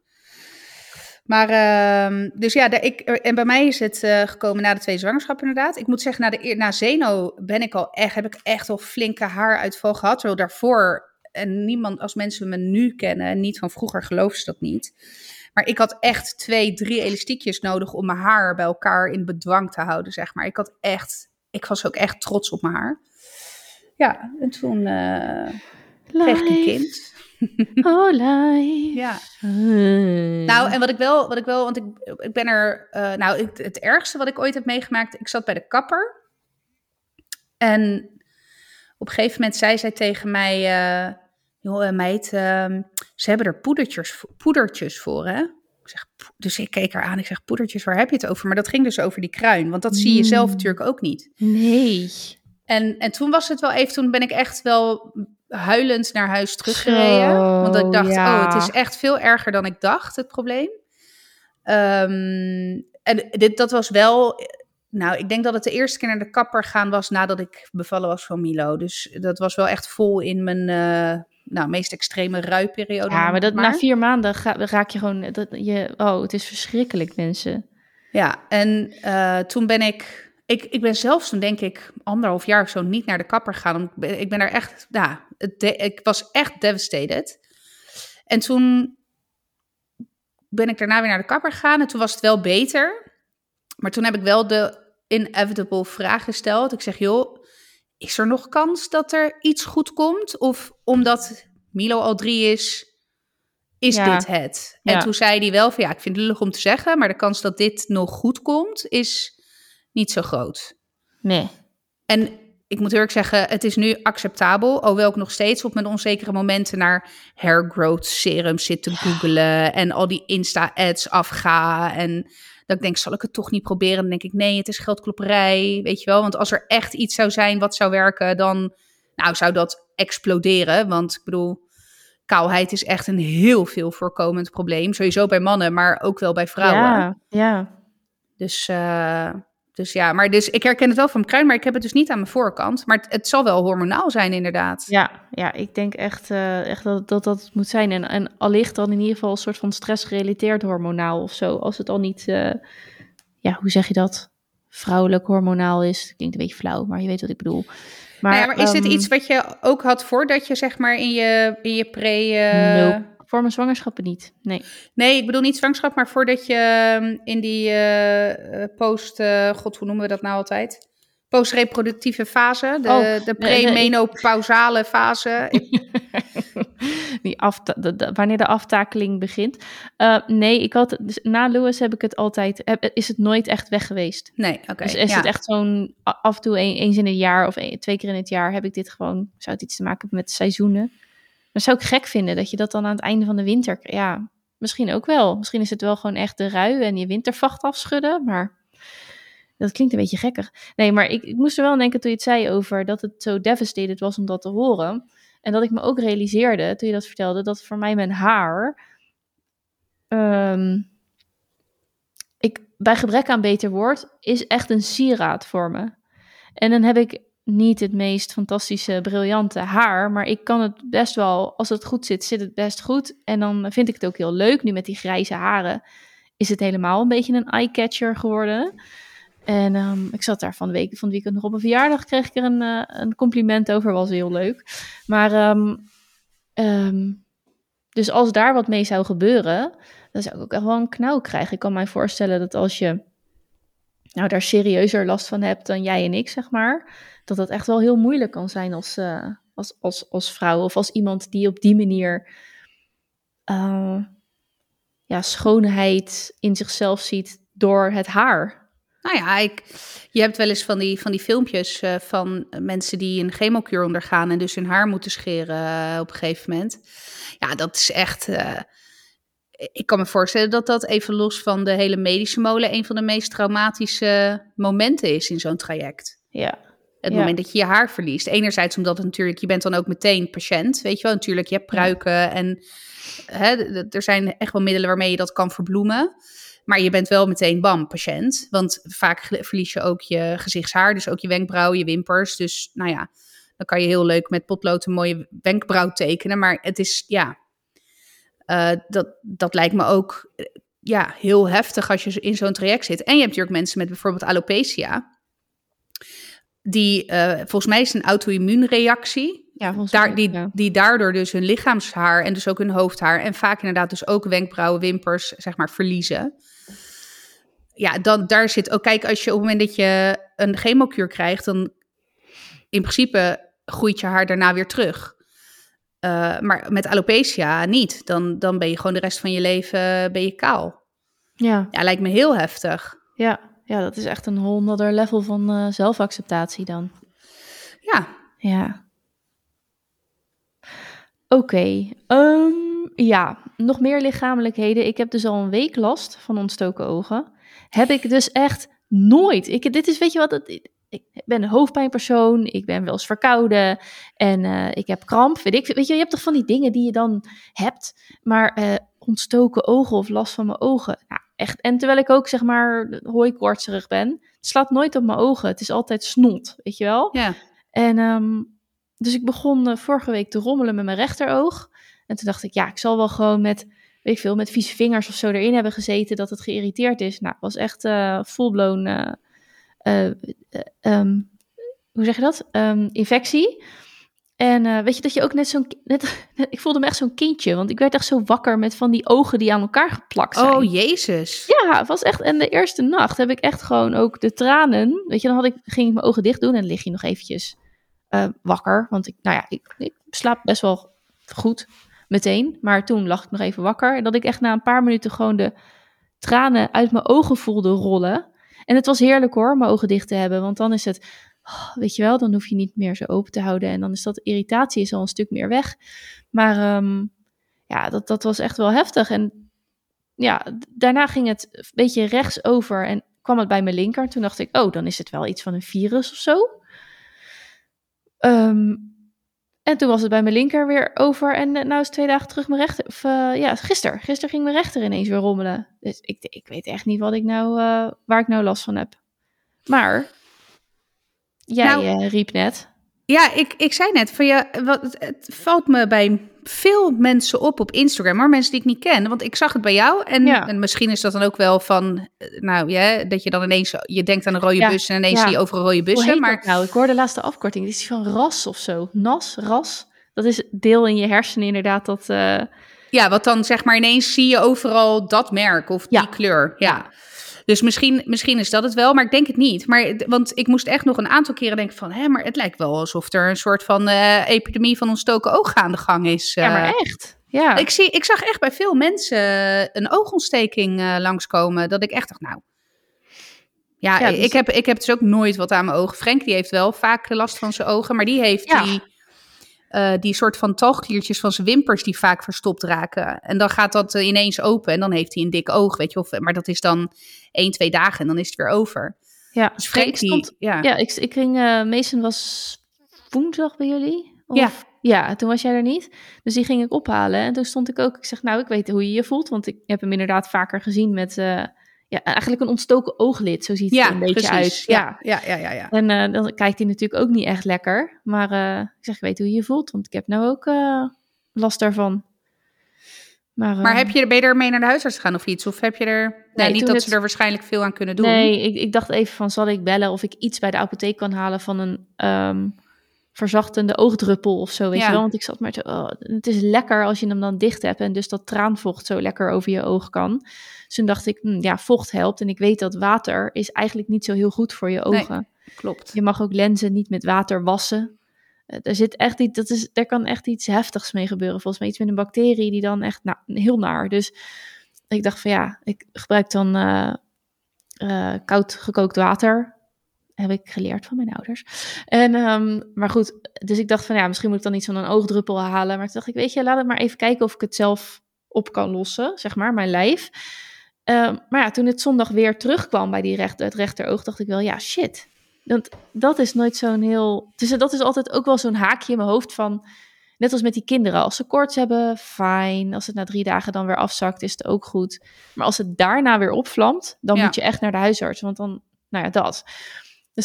Maar, ehm, dus ja, ik, en bij mij is het eh, gekomen na de twee zwangerschappen inderdaad. Ik moet zeggen, na, de, na Zeno ben ik al echt, heb ik echt al flinke haaruitval gehad. Terwijl daarvoor, en niemand, als mensen me nu kennen, niet van vroeger, geloven ze dat niet. Maar ik had echt twee, drie elastiekjes nodig om mijn haar bij elkaar in bedwang te houden, zeg maar. Ik had echt, ik was ook echt trots op mijn haar. Ja, en toen uh, ik een kind. Oh, life. Ja. Nou, en wat ik wel, wat ik wel, want ik, ik ben er, uh, nou, het, het ergste wat ik ooit heb meegemaakt, ik zat bij de kapper. En op een gegeven moment zei zij tegen mij, uh, joh meid, uh, ze hebben er poedertjes, poedertjes voor, hè? Ik zeg, dus ik keek haar aan, ik zeg, poedertjes, waar heb je het over? Maar dat ging dus over die kruin, want dat zie je zelf Mm. natuurlijk ook niet. Nee. En, en toen was het wel even, toen ben ik echt wel huilend naar huis teruggereden. Zo, want ik dacht, ja. oh, het is echt veel erger dan ik dacht, het probleem. Ehm, en dit, dat was wel, nou, ik denk dat het de eerste keer naar de kapper gaan was nadat ik bevallen was van Milo. Dus dat was wel echt vol in mijn, eh, nou, meest extreme ruiperiode. Ja, maar dat, maar. na vier maanden ga, raak je gewoon... Dat, je, oh, het is verschrikkelijk, mensen. Ja, en eh, toen ben ik, ik, ik ben zelfs toen denk ik anderhalf jaar of zo niet naar de kapper gegaan. omdat Ik ben, ik ben daar echt, ja, het de- ik was echt devastated. En toen ben ik daarna weer naar de kapper gegaan en toen was het wel beter. Maar toen heb ik wel de inevitable vraag gesteld. Ik zeg, joh, is er nog kans dat er iets goed komt? Of omdat Milo al drie is, is Ja. dit het? En Ja. toen zei hij wel van, ja, ik vind het lullig om te zeggen, maar de kans dat dit nog goed komt, is niet zo groot. Nee. En ik moet eerlijk zeggen, het is nu acceptabel. Hoewel ik nog steeds op mijn onzekere momenten naar hair growth serum zit te googelen. En al die Insta-ads afga. En dat ik denk, zal ik het toch niet proberen? Dan denk ik, nee, het is geldklopperij. Weet je wel, want als er echt iets zou zijn wat zou werken, dan nou, zou dat exploderen. Want ik bedoel, kaalheid is echt een heel veel voorkomend probleem. Sowieso bij mannen, maar ook wel bij vrouwen. Ja, ja. Dus, eh, dus ja, maar dus ik herken het wel van mijn kruin, maar ik heb het dus niet aan mijn voorkant. Maar het, het zal wel hormonaal zijn, inderdaad. Ja, ja, ik denk echt, eh, echt dat, dat dat het moet zijn. En, en allicht dan in ieder geval een soort van stressgerelateerd hormonaal of zo. Als het al niet, eh, ja, hoe zeg je dat? Vrouwelijk hormonaal is. Klinkt een beetje flauw, maar je weet wat ik bedoel. Maar, Nou ja, maar is dit ehm, iets wat je ook had voordat je zeg maar in je, in je pre... eh, Nope. Voor mijn zwangerschappen niet. Nee. Nee, ik bedoel niet zwangerschap, maar voordat je ehm, in die eh, eh, post... eh, God, hoe noemen we dat nou altijd? Postreproductieve fase, de, Oh, de nee, nee, premenopausale fase. Die afta- de- de- wanneer de aftakeling begint. Nee, ik had, dus na Lewis heb ik het altijd, heb, is het nooit echt weg geweest. nee, oké. Dus is ja. het echt zo'n af en toe een, eens in het jaar of een- twee keer in het jaar heb ik dit gewoon. Zou het iets te maken hebben met seizoenen? Maar zou ik gek vinden dat je dat dan aan het einde van de winter. Ja, misschien ook wel. Misschien is het wel gewoon echt de rui en je wintervacht afschudden. Maar dat klinkt een beetje gekker. Nee, maar ik, ik moest er wel aan denken toen je het zei over dat het zo devastated was om dat te horen. En dat ik me ook realiseerde toen je dat vertelde, dat voor mij mijn haar. ehm, ik, bij gebrek aan beter woord, is echt een sieraad voor me. En dan heb ik niet het meest fantastische, briljante haar, maar ik kan het best wel, als het goed zit, zit het best goed. En dan vind ik het ook heel leuk. Nu met die grijze haren is het helemaal een beetje een eye-catcher geworden. En ehm, ik zat daar van de week, van het weekend nog op een verjaardag, kreeg ik er een, eh, een compliment over, was heel leuk. Maar, ehm, ehm, dus als daar wat mee zou gebeuren, dan zou ik ook echt wel een knauw krijgen. Ik kan mij voorstellen dat als je nou, daar serieuzer last van hebt dan jij en ik, zeg maar, dat dat echt wel heel moeilijk kan zijn als, eh, als, als, als vrouw of als iemand die op die manier eh, ja, schoonheid in zichzelf ziet door het haar. Nou ja, ik, je hebt wel eens van die, van die filmpjes eh, van mensen die een chemokuur ondergaan en dus hun haar moeten scheren op een gegeven moment. Ja, dat is echt. ik kan me voorstellen dat dat even los van de hele medische molen een van de meest traumatische momenten is in zo'n traject. Ja, Het Ja. moment dat je je haar verliest. Enerzijds omdat het natuurlijk, je bent dan ook meteen patiënt. Weet je wel, natuurlijk, je hebt pruiken en hè, er zijn echt wel middelen waarmee je dat kan verbloemen. Maar je bent wel meteen bam, patiënt. Want vaak verlies je ook je gezichtshaar, dus ook je wenkbrauw, je wimpers. Dus nou ja, dan kan je heel leuk met potlood een mooie wenkbrauw tekenen. Maar het is, ja, eh, dat, dat lijkt me ook eh, ja, heel heftig als je in zo'n traject zit. En je hebt natuurlijk mensen met bijvoorbeeld alopecia. Die, eh, volgens mij is een auto-immuunreactie. Ja, Daar, die, ja. die daardoor dus hun lichaamshaar en dus ook hun hoofdhaar... en vaak inderdaad dus ook wenkbrauwen, wimpers, zeg maar, verliezen. Ja, dan, daar zit ook... Kijk, als je op het moment dat je een chemokuur krijgt... dan in principe groeit je haar daarna weer terug. Eh, maar met alopecia niet. Dan, dan ben je gewoon de rest van je leven ben je kaal. Ja, Ja, lijkt me heel heftig. ja, ja, dat is echt een whole nother level van eh, zelfacceptatie dan. Ja, Ja. Oké. ehm, ja, nog meer lichamelijkheden. Ik heb dus al een week last van ontstoken ogen. Heb ik dus echt nooit. Ik, dit is, weet je wat, het, ik ben een hoofdpijnpersoon. Ik ben wel eens verkouden. En eh, ik heb kramp. Weet, ik, weet je, je hebt toch van die dingen die je dan hebt. Maar eh, ontstoken ogen of last van mijn ogen. Nou, echt. En terwijl ik ook, zeg maar, hooikoortserig ben. Het slaat nooit op mijn ogen. Het is altijd snot, weet je wel. ja. En ehm, dus ik begon eh, vorige week te rommelen met mijn rechteroog. En toen dacht ik, ja, ik zal wel gewoon met, weet ik veel, met vieze vingers of zo erin hebben gezeten dat het geïrriteerd is. Nou, het was echt eh full-blown, eh, ehm, hoe zeg je dat? Ehm, infectie. En eh, weet je dat je ook net zo'n, net, ik voelde me echt zo'n kindje, want ik werd echt zo wakker met van die ogen die aan elkaar geplakt zijn. Oh, jezus. Ja, het was echt. En de eerste nacht heb ik echt gewoon ook de tranen. Weet je, dan had ik, ging ik mijn ogen dicht doen en lig je nog eventjes eh, wakker. Want ik, nou ja, ik, ik slaap best wel goed meteen. Maar toen lag ik nog even wakker. En dat ik echt na een paar minuten gewoon de tranen uit mijn ogen voelde rollen. En het was heerlijk hoor, mijn ogen dicht te hebben. Want dan is het, weet je wel, dan hoef je niet meer zo open te houden. En dan is dat irritatie is al een stuk meer weg. Maar ehm, ja, dat, dat was echt wel heftig. En ja, daarna ging het een beetje rechts over en kwam het bij mijn linker. Toen dacht ik, oh, dan is het wel iets van een virus of zo. Ehm, en toen was het bij mijn linker weer over. En eh, nou is twee dagen terug mijn rechter. Eh, ja, gisteren. Gisteren ging mijn rechter ineens weer rommelen. Dus ik, ik weet echt niet wat ik nou, eh, waar ik nou last van heb. Maar jij Nou- eh, riep net. Ja, ik, ik zei net, van ja, wat, het, valt me bij veel mensen op op Instagram, maar mensen die ik niet ken. Want ik zag het bij jou en, Ja. en misschien is dat dan ook wel van, eh, nou ja, dat je dan ineens, je denkt aan een rode Ja, bus en ineens ja. zie je overal rode Hoe bussen. heet Maar nou? Ik hoorde de laatste afkorting. Dit is van RAS of zo. NAS, RAS. Dat is deel in je hersenen inderdaad dat... eh, ja, wat dan zeg maar ineens zie je overal dat merk of die kleur. Ja. Dus misschien, misschien is dat het wel, maar ik denk het niet. Maar, want ik moest echt nog een aantal keren denken van... hé, maar het lijkt wel alsof er een soort van eh, epidemie van ontstoken oog aan de gang is. Ja, maar eh. echt. Ja. Ik, zie, ik zag echt bij veel mensen een oogontsteking eh, langskomen. Dat ik echt dacht, nou... Ja, Ja, dus- ik, heb, ik heb dus ook nooit wat aan mijn ogen. Frank die heeft wel vaak last van zijn ogen. Maar die heeft Ja. die, eh, die soort van talgkliertjes van zijn wimpers... die vaak verstopt raken. En dan gaat dat eh, ineens open. En dan heeft hij een dik oog, weet je. Of, maar dat is dan één, twee dagen en dan is het weer over. ja. Dus ik die... ja. ja, ik, ik ging... eh Mason was woensdag bij jullie? Of- Ja. Ja, toen was jij er niet. Dus die ging ik ophalen. En toen stond ik ook... Ik zeg, nou, ik weet hoe je je voelt. Want ik heb hem inderdaad vaker gezien met... ja, eigenlijk een ontstoken ooglid. Zo ziet het ja, er een beetje precies. uit. Ja, ja, ja, ja. ja. En eh, dan kijkt hij natuurlijk ook niet echt lekker. Maar eh, ik zeg, ik weet hoe je je voelt. Want ik heb nou ook eh, last daarvan. Maar, Maar heb je, ben je er mee naar de huisarts gegaan of iets? Of heb je er... Nee, Nee, niet dat het- ze er waarschijnlijk veel aan kunnen doen. Nee, ik, ik dacht even van, zal ik bellen of ik iets bij de apotheek kan halen van een ehm, verzachtende oogdruppel of zo, weet Ja. je wel? Want ik zat maar te, oh, het is lekker als je hem dan dicht hebt en dus dat traanvocht zo lekker over je oog kan. Dus toen dacht ik, hm, ja, vocht helpt en ik weet dat water is eigenlijk niet zo heel goed voor je Nee. ogen. Klopt. Je mag ook lenzen niet met water wassen. Eh, Er zit echt iets, dat is, er kan echt iets heftigs mee gebeuren. Volgens mij iets met een bacterie die dan echt nou, heel naar. Dus ik dacht van ja, ik gebruik dan eh, eh, koud gekookt water. Heb ik geleerd van mijn ouders. En, ehm, maar goed, dus ik dacht van ja, misschien moet ik dan iets van een oogdruppel halen. Maar toen dacht ik, weet je, laat ik maar even kijken of ik het zelf op kan lossen, zeg maar, mijn lijf. Ehm, maar ja, toen het zondag weer terugkwam bij die recht, het rechteroog, dacht ik wel, ja, shit. Want dat is nooit zo'n heel. Dus dat is altijd ook wel zo'n haakje in mijn hoofd van. Net als met die kinderen. Als ze koorts hebben, fijn. Als het na drie dagen dan weer afzakt, is het ook goed. Maar als het daarna weer opvlamt, dan Ja. moet je echt naar de huisarts. Want dan, nou ja, dat.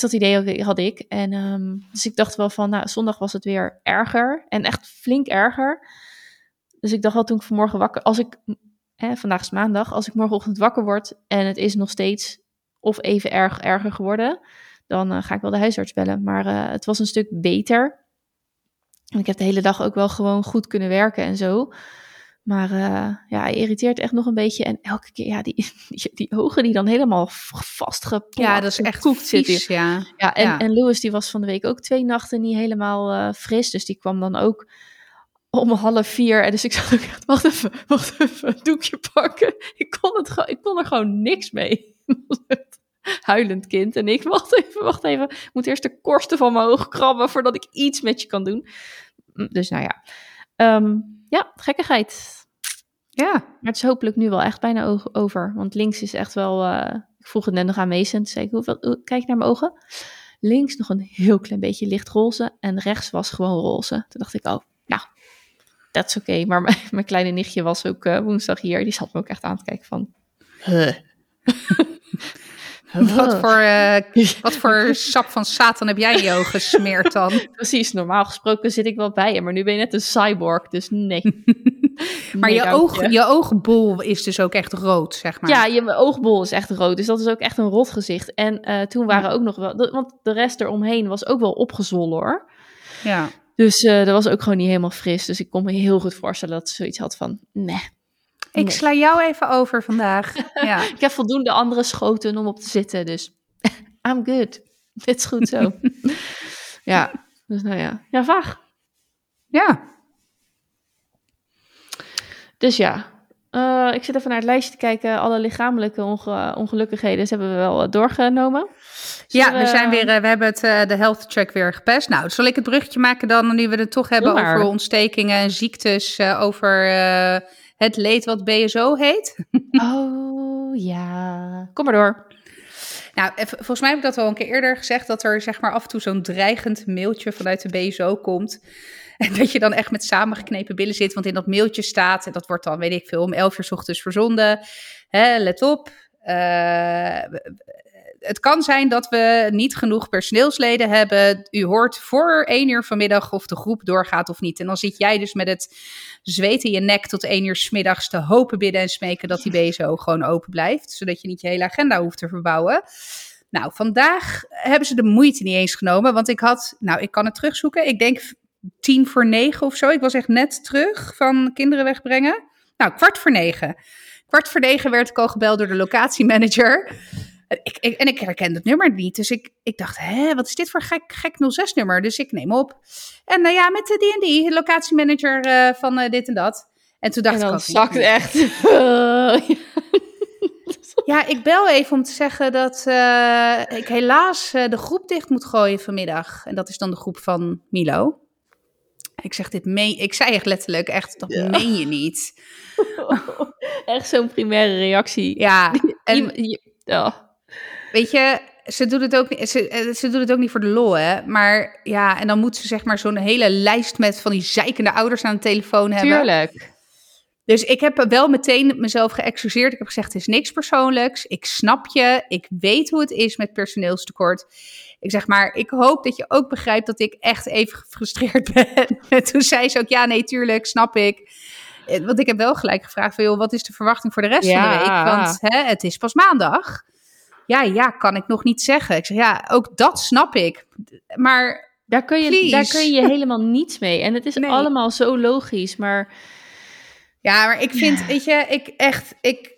Dus dat idee had ik. En ehm, dus ik dacht wel van, nou, zondag was het weer erger. En echt flink erger. Dus ik dacht wel toen ik vanmorgen wakker... Als ik, hè, vandaag is maandag. Als ik morgenochtend wakker word en het is nog steeds of even erg erger geworden... dan eh, ga ik wel de huisarts bellen. Maar eh, het was een stuk beter. En ik heb de hele dag ook wel gewoon goed kunnen werken en zo. Maar eh, ja, hij irriteert echt nog een beetje. En elke keer, ja, die, die, die ogen die dan helemaal vastgeplakt Ja, dat is echt koekt zitten. ja. Ja, en, Ja. en Louis die was van de week ook twee nachten niet helemaal eh, fris. Dus die kwam dan ook om half vier. En dus ik zat ook echt, wacht even, wacht even, een doekje pakken. Ik kon, het, ik kon er gewoon niks mee. Huilend kind. En ik, wacht even, wacht even. Ik moet eerst de korsten van mijn oog krabben voordat ik iets met je kan doen. Mm, Dus nou ja. Ehm, ja, gekkigheid. Ja, Maar het is hopelijk nu wel echt bijna over. Want links is echt wel. eh, ik vroeg het net nog aan Mason. Toen zei ik: hoeveel, hoe- kijk naar mijn ogen? Links nog een heel klein beetje lichtroze. En rechts was gewoon roze. Toen dacht ik: oh, nou, dat is oké. Maar mijn, mijn kleine nichtje was ook eh, woensdag hier. Die zat me ook echt aan te kijken van. Huh. wat voor, eh, wat voor sap van Satan heb jij in je ogen gesmeerd dan? Precies, normaal gesproken zit ik wel bij je. Maar nu ben je net een cyborg. Dus nee. Maar Nee, je, oog, je oogbol is dus ook echt rood, zeg maar. Ja, je oogbol is echt rood. Dus dat is ook echt een rot gezicht. En eh, toen waren ook nog wel... Want de rest eromheen was ook wel opgezwollen hoor. ja. Dus eh, dat was ook gewoon niet helemaal fris. Dus ik kon me heel goed voorstellen dat ze zoiets had van... Nee, Ik Nee. sla jou even over vandaag. Ja. ik heb voldoende andere schoten om op te zitten. Dus I'm good. Dit is goed zo. ja, dus nou ja. Ja, vaag. ja. Dus ja. Eh, ik zit even naar het lijstje te kijken. Alle lichamelijke onge- ongelukkigheden hebben we wel eh, doorgenomen. Ja, we zijn weer, eh, we hebben het, de health check weer gepest. Nou, zal ik het bruggetje maken dan, nu we het toch hebben over ontstekingen en ziektes, over het leed wat BSO heet? Oh ja. Kom maar door. Nou, eh, volgens mij heb ik dat al een keer eerder gezegd, dat er zeg maar af en toe zo'n dreigend mailtje vanuit de BSO komt. En dat je dan echt met samengeknepen billen zit, want in dat mailtje staat, en dat wordt dan, weet ik veel, om 11 uur 's ochtends verzonden. Hè, let op, eh, het kan zijn dat we niet genoeg personeelsleden hebben. U hoort voor 1 uur vanmiddag of de groep doorgaat of niet. En dan zit jij dus met het zweet in je nek tot 1 uur 's middags te hopen, bidden en smeken dat die BSO gewoon open blijft. Zodat je niet je hele agenda hoeft te verbouwen. Nou, vandaag hebben ze de moeite niet eens genomen. Want ik had, nou, ik kan het terugzoeken. Ik denk tien voor negen of zo. Ik was echt net terug van kinderen wegbrengen. Nou, kwart voor negen. Kwart voor negen werd ik al gebeld door de locatiemanager. Ik, ik, en ik herkende het nummer niet. Dus ik, ik dacht, hè, wat is dit voor gek, gek 06-nummer? Dus ik neem op. En nou ja, met de D&D, locatiemanager eh, van eh, dit en dat. En toen dacht en ik dan ook, zakt echt. Ja, ik bel even om te zeggen dat eh, ik helaas eh, de groep dicht moet gooien vanmiddag. En dat is dan de groep van Milo. Ik zeg dit mee. Ik zei echt letterlijk, echt, dat Ja. meen je niet. echt zo'n primaire reactie. Ja, en ja. Weet je, ze doet, het ook ze, eh, ze doet het ook niet voor de lol, hè. Maar ja, en dan moet ze zeg maar zo'n hele lijst met van die zeikende ouders aan de telefoon hebben. Tuurlijk. Dus ik heb wel meteen mezelf geëxcuseerd. Ik heb gezegd, het is niks persoonlijks. Ik snap je. Ik weet hoe het is met personeelstekort. Ik zeg maar, ik hoop dat je ook begrijpt dat ik echt even gefrustreerd ben. En toen zei ze ook, ja, nee, tuurlijk, snap ik. Eh, Want ik heb wel gelijk gevraagd van, joh, wat is de verwachting voor de rest van de week? Want hè, het is pas maandag. Ja, ja, kan ik nog niet zeggen. Ik zeg, ja, ook dat snap ik. Maar Daar kun, je, Please. daar kun je helemaal niets mee. En het is Nee. allemaal zo logisch. Maar Ja, maar ik vind, weet je, ik echt, ik,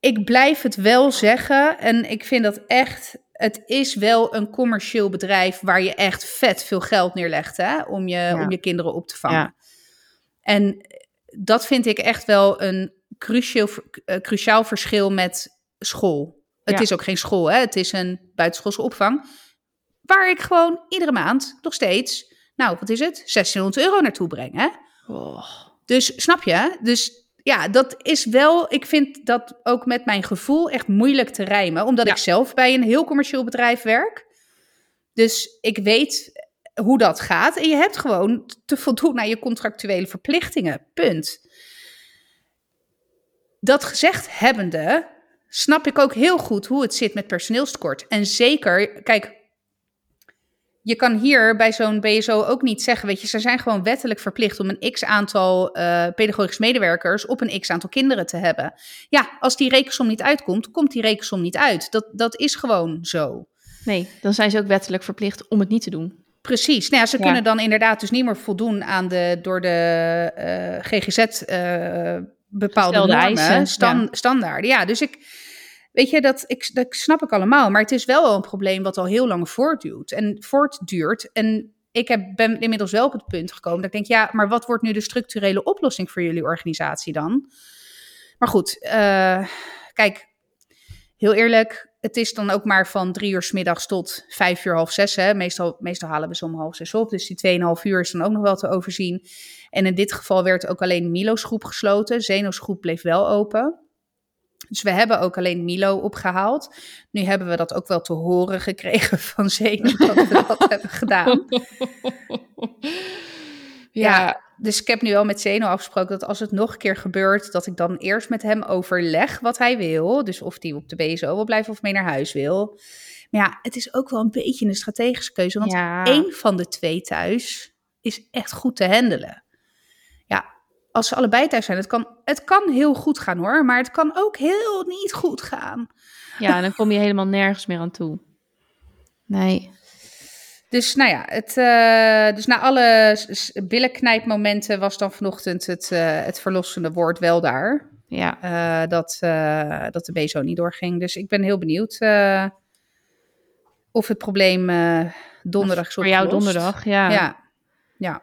ik blijf het wel zeggen. En ik vind dat echt, het is wel een commercieel bedrijf waar je echt vet veel geld neerlegt, hè, om je, Ja. om je kinderen op te vangen. Ja. En dat vind ik echt wel een cruciaal, eh, cruciaal verschil met school. Het Ja. is ook geen school, hè? het is een buitenschoolse opvang. Waar ik gewoon iedere maand nog steeds, nou wat is het, 1600 euro naartoe breng. Hè? oh, Dus snap je? Dus ja, dat is wel, ik vind dat ook met mijn gevoel echt moeilijk te rijmen, omdat Ja. ik zelf bij een heel commercieel bedrijf werk. Dus ik weet hoe dat gaat. En je hebt gewoon te voldoen aan je contractuele verplichtingen. Punt. Dat gezegd hebbende, snap ik ook heel goed hoe het zit met personeelstekort. En zeker, kijk, je kan hier bij zo'n BSO ook niet zeggen, weet je, ze zijn gewoon wettelijk verplicht om een x aantal eh, pedagogisch medewerkers op een x aantal kinderen te hebben. Ja, als die rekensom niet uitkomt, komt die rekensom niet uit. Dat, dat is gewoon zo. Nee, dan zijn ze ook wettelijk verplicht om het niet te doen. Precies. Nou ja, ze Ja. kunnen dan inderdaad dus niet meer voldoen aan de door de eh, GGZ eh, bepaalde normen, eisen, ja. standaarden. Ja, dus ik, weet je, dat, ik, dat snap ik allemaal. Maar het is wel een probleem wat al heel lang voortduurt en voortduurt. En ik heb, ben inmiddels wel op het punt gekomen dat ik denk, ja, maar wat wordt nu de structurele oplossing voor jullie organisatie dan? Maar goed, eh, kijk, heel eerlijk, het is dan ook maar van drie uur s middags tot vijf uur, half zes. Hè. Meestal, meestal halen we ze om half zes op. Dus die tweeënhalf uur is dan ook nog wel te overzien. En in dit geval werd ook alleen Milo's groep gesloten. Zeno's groep bleef wel open. Dus we hebben ook alleen Milo opgehaald. Nu hebben we dat ook wel te horen gekregen van Zeno dat we dat hebben gedaan. Ja, dus ik heb nu al met Zeno afgesproken dat als het nog een keer gebeurt, dat ik dan eerst met hem overleg wat hij wil. Dus of hij op de BSO wil blijven of mee naar huis wil. Maar ja, het is ook wel een beetje een strategische keuze, want ja. één van de twee thuis is echt goed te handelen. Als ze allebei thuis zijn, het kan, het kan heel goed gaan hoor, maar het kan ook heel niet goed gaan. ja, en dan kom je helemaal nergens meer aan toe. Nee. Dus nou ja, het, eh, dus na alle billenknijpmomenten was dan vanochtend het, eh, het verlossende woord wel daar. Ja. eh, dat, eh, dat de BSO niet doorging. Dus ik ben heel benieuwd eh, of het probleem eh, donderdag is Voor jou donderdag, ja. Ja, ja.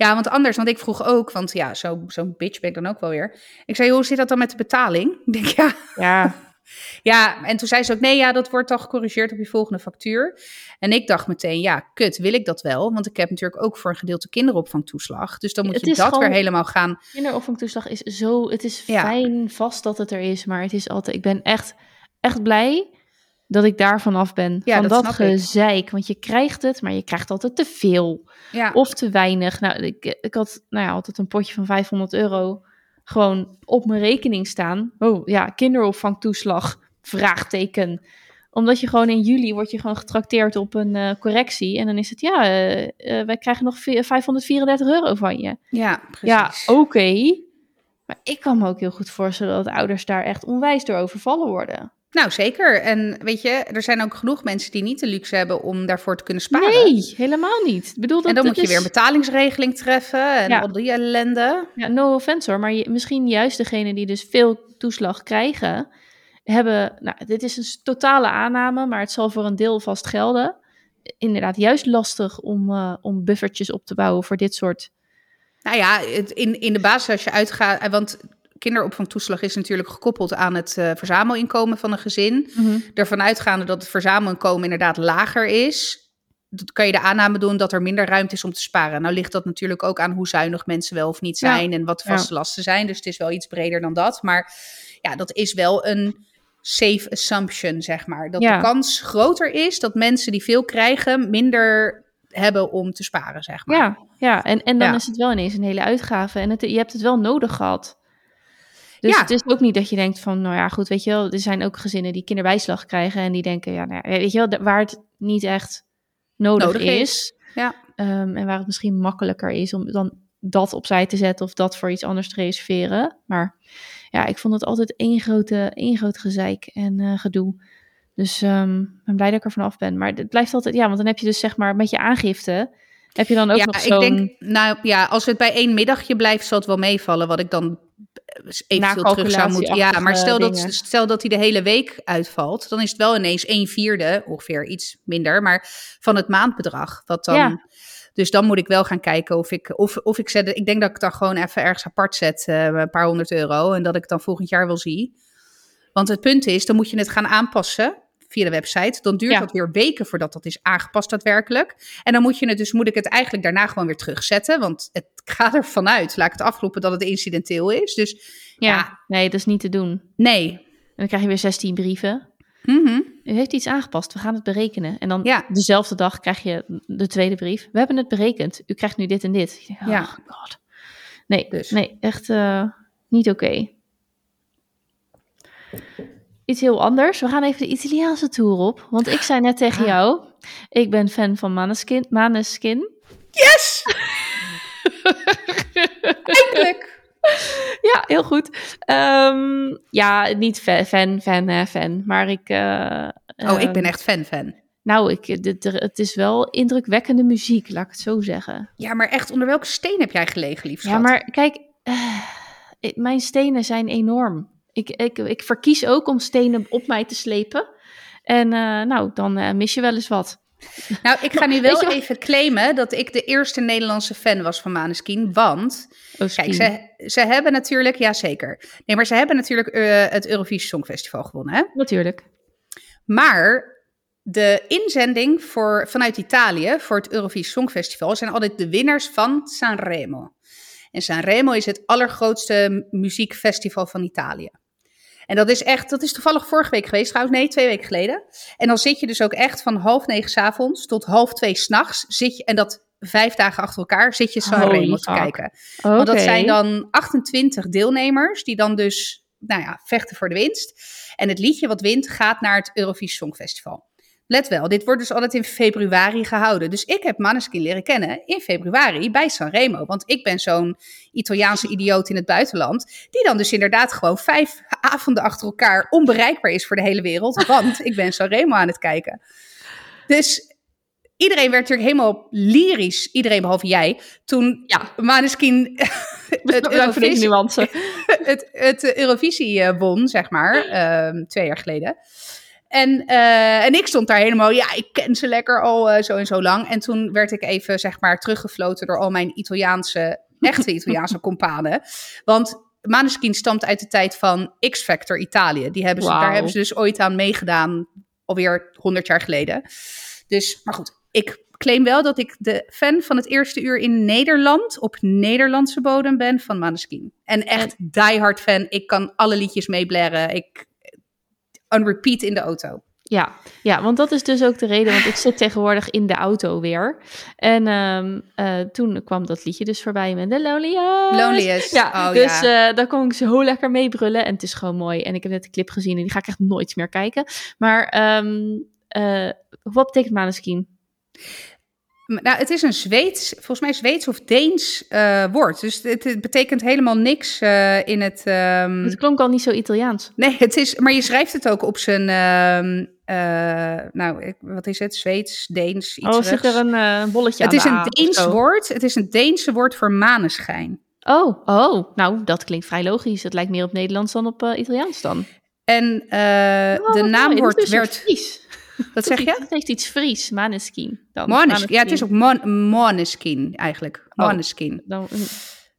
Ja, want anders, want ik vroeg ook, want ja, zo- zo'n bitch ben ik dan ook wel weer. Ik zei, hoe zit dat dan met de betaling? Ik denk, ja, Ja. ja, en toen zei ze ook, nee, ja, dat wordt dan gecorrigeerd op je volgende factuur. En ik dacht meteen, ja, kut, wil ik dat wel? Want ik heb natuurlijk ook voor een gedeelte kinderopvangtoeslag. Dus dan moet Het je dat gewoon- weer helemaal gaan. Kinderopvangtoeslag is zo... Het is Ja. fijn vast dat het er is, maar het is altijd... Ik ben echt, echt blij dat ik daar vanaf ben. Ja, van dat dat, snap ik. gezeik. Want je krijgt het, maar je krijgt altijd te veel. Ja, Of te weinig. Nou, ik, ik had nou ja, altijd een potje van 500 euro gewoon op mijn rekening staan. Oh ja, kinderopvangtoeslag, vraagteken. Omdat je gewoon in juli wordt je gewoon getrakteerd op een eh, correctie. En dan is het, ja, eh, eh, wij krijgen nog vi- 534 euro van je. ja, precies. Ja, oké. Maar ik kan me ook heel goed voorstellen dat ouders daar echt onwijs door overvallen worden. Nou, zeker. En weet je, er zijn ook genoeg mensen die niet de luxe hebben om daarvoor te kunnen sparen. Nee, helemaal niet. Ik bedoel, dat, en dan dat moet je weer een betalingsregeling treffen en Ja. al die ellende. Ja, no offense hoor, maar je, misschien juist degene die dus veel toeslag krijgen, hebben, nou, dit is een totale aanname, maar het zal voor een deel vast gelden. Inderdaad, juist lastig om, eh, om buffertjes op te bouwen voor dit soort. Nou ja, het- in, in de basis als je uitgaat, want kinderopvangtoeslag is natuurlijk gekoppeld aan het eh, verzamelinkomen van een gezin. Ervan uitgaande dat het verzamelinkomen inderdaad lager is, dat kan je de aanname doen dat er minder ruimte is om te sparen. Nou ligt dat natuurlijk ook aan hoe zuinig mensen wel of niet Ja. zijn en wat de Ja. vaste lasten zijn. Dus het is wel iets breder dan dat. Maar ja, dat is wel een safe assumption, zeg maar. Dat Ja. de kans groter is dat mensen die veel krijgen minder hebben om te sparen, zeg maar. Ja, ja. En, en dan is het wel ineens een hele uitgave en het, je hebt het wel nodig gehad. Dus Ja. het is ook niet dat je denkt van, nou ja, goed, weet je wel, er zijn ook gezinnen die kinderbijslag krijgen en die denken, ja, nou ja, weet je wel, waar het niet echt nodig, Nodig is. is. Ja. Ehm, en waar het misschien makkelijker is om dan dat opzij te zetten of dat voor iets anders te reserveren. Maar ja, ik vond het altijd één, grote, één groot gezeik en eh, gedoe. Dus ehm, ik ben blij dat ik er vanaf ben. Maar het blijft altijd, ja, want dan heb je dus zeg maar met je aangifte, heb je dan ook ja, nog ik zo'n... denk, nou ja, als het bij één middagje blijft, zal het wel meevallen. Wat ik dan eventueel terug zou moeten. Ja, maar stel dat, dingen. stel dat hij de hele week uitvalt, dan is het wel ineens een vierde, ongeveer iets minder, maar van het maandbedrag. Wat dan, Ja. Dus dan moet ik wel gaan kijken of ik, of, of ik zet, ik denk dat ik dan gewoon even ergens apart zet, eh, een paar honderd euro, en dat ik het dan volgend jaar wel zie. Want het punt is, dan moet je het gaan aanpassen via de website, dan duurt Ja. dat weer weken voordat dat is aangepast daadwerkelijk. En dan moet je het dus, moet ik het eigenlijk daarna gewoon weer terugzetten, want het gaat ervan uit, laat ik het afroepen, dat het incidenteel is. Dus Ja, Ja. nee, dat is niet te doen. nee. En dan krijg je weer 16 brieven. Mhm. U heeft iets aangepast, we gaan het berekenen. En dan Ja. dezelfde dag krijg je de tweede brief. We hebben het berekend. U krijgt nu dit en dit. Oh Ja. god. Nee, Dus. nee echt eh, niet oké. Iets heel anders. We gaan even de Italiaanse tour op. Want ik zei net tegen Ah. jou, ik ben fan van Maneskin. Maneskin. Yes! Eindelijk! Ja, heel goed. Ehm, ja, niet fa- fan, fan, eh, fan. Maar ik... eh, Oh, ik ben ehm, echt fan-fan. Nou, ik, dit, er- het is wel indrukwekkende muziek, laat ik het zo zeggen. Ja, maar echt, onder welke steen heb jij gelegen, lief Ja, maar kijk, eh, mijn stenen zijn enorm. Ik, ik, ik verkies ook om stenen op mij te slepen. En eh, nou, dan eh, mis je wel eens wat. Nou, ik ga nu wel even claimen dat ik de eerste Nederlandse fan was van Maneskin. Want, Oh, kijk, ze, ze hebben natuurlijk, ja zeker. Nee, maar ze hebben natuurlijk eh, het Eurovisie Songfestival gewonnen. Hè? Natuurlijk. Maar de inzending voor, vanuit Italië voor het Eurovisie Songfestival zijn altijd de winnaars van Sanremo. En Sanremo is het allergrootste muziekfestival van Italië. En dat is echt, dat is toevallig vorige week geweest trouwens, nee, twee weken geleden. En dan zit je dus ook echt van half negen 's avonds tot half twee s'nachts, zit je, en dat vijf dagen achter elkaar, zit je Sanremo Holy te kijken. Want dat zijn dan 28 deelnemers die dan dus, nou ja, vechten voor de winst. En het liedje wat wint gaat naar het Eurovisie Songfestival. Let wel, dit wordt dus altijd in februari gehouden. Dus ik heb Maneskin leren kennen in februari bij Sanremo. Want ik ben zo'n Italiaanse idioot in het buitenland. Die dan dus inderdaad gewoon vijf avonden achter elkaar onbereikbaar is voor de hele wereld. Want ik ben Sanremo aan het kijken. Dus iedereen werd natuurlijk helemaal lyrisch. Iedereen behalve jij. Toen Ja. Maneskin het Eurovisie, nuance. het, het eh, Eurovisie eh, won, zeg maar, ehm, twee jaar geleden. En, eh, en ik stond daar helemaal, ja, ik ken ze lekker al eh, zo en zo lang. En toen werd ik even, zeg maar, teruggefloten door al mijn Italiaanse, echte Italiaanse companen. Want Maneskin stamt uit de tijd van X-Factor Italië. Die hebben ze. Daar hebben ze dus ooit aan meegedaan, alweer 100 jaar geleden. Dus, maar goed, ik claim wel dat ik de fan van het eerste uur in Nederland, op Nederlandse bodem ben, van Maneskin. En echt diehard fan. Ik kan alle liedjes meeblaren. Ik, on repeat in de auto. Ja, ja, want dat is dus ook de reden. Want ik zit tegenwoordig in de auto weer. En ehm, eh, toen kwam dat liedje dus voorbij met de Lonely Eyes. Loneliest. Ja, oh, dus ja. eh, daar kon ik zo lekker mee brullen. En het is gewoon mooi. En ik heb net de clip gezien en die ga ik echt nooit meer kijken. Maar ehm, eh, wat betekent Maneskin? Nou, het is een Zweeds, volgens mij Zweeds of Deens eh, woord. Dus het, het betekent helemaal niks eh, in het... ehm, Het klonk al niet zo Italiaans. Nee, het is, maar je schrijft het ook op zijn, ehm, eh, nou, ik- wat is het? Zweeds, Deens, iets Oh, zit er een bolletje Het aan is de een Deens woord. Het is een Deense woord voor maneschijn. Oh, oh, nou, dat klinkt vrij logisch. Het lijkt meer op Nederlands dan op Italiaans dan. En Oh, de wat naam mooi. wordt, Het is werd, Fries. Wat zeg je? Het heeft iets Fries, Maneskin. Dan. Ja, het is ook mon, Måneskin eigenlijk. Oh. Måneskin. Dan,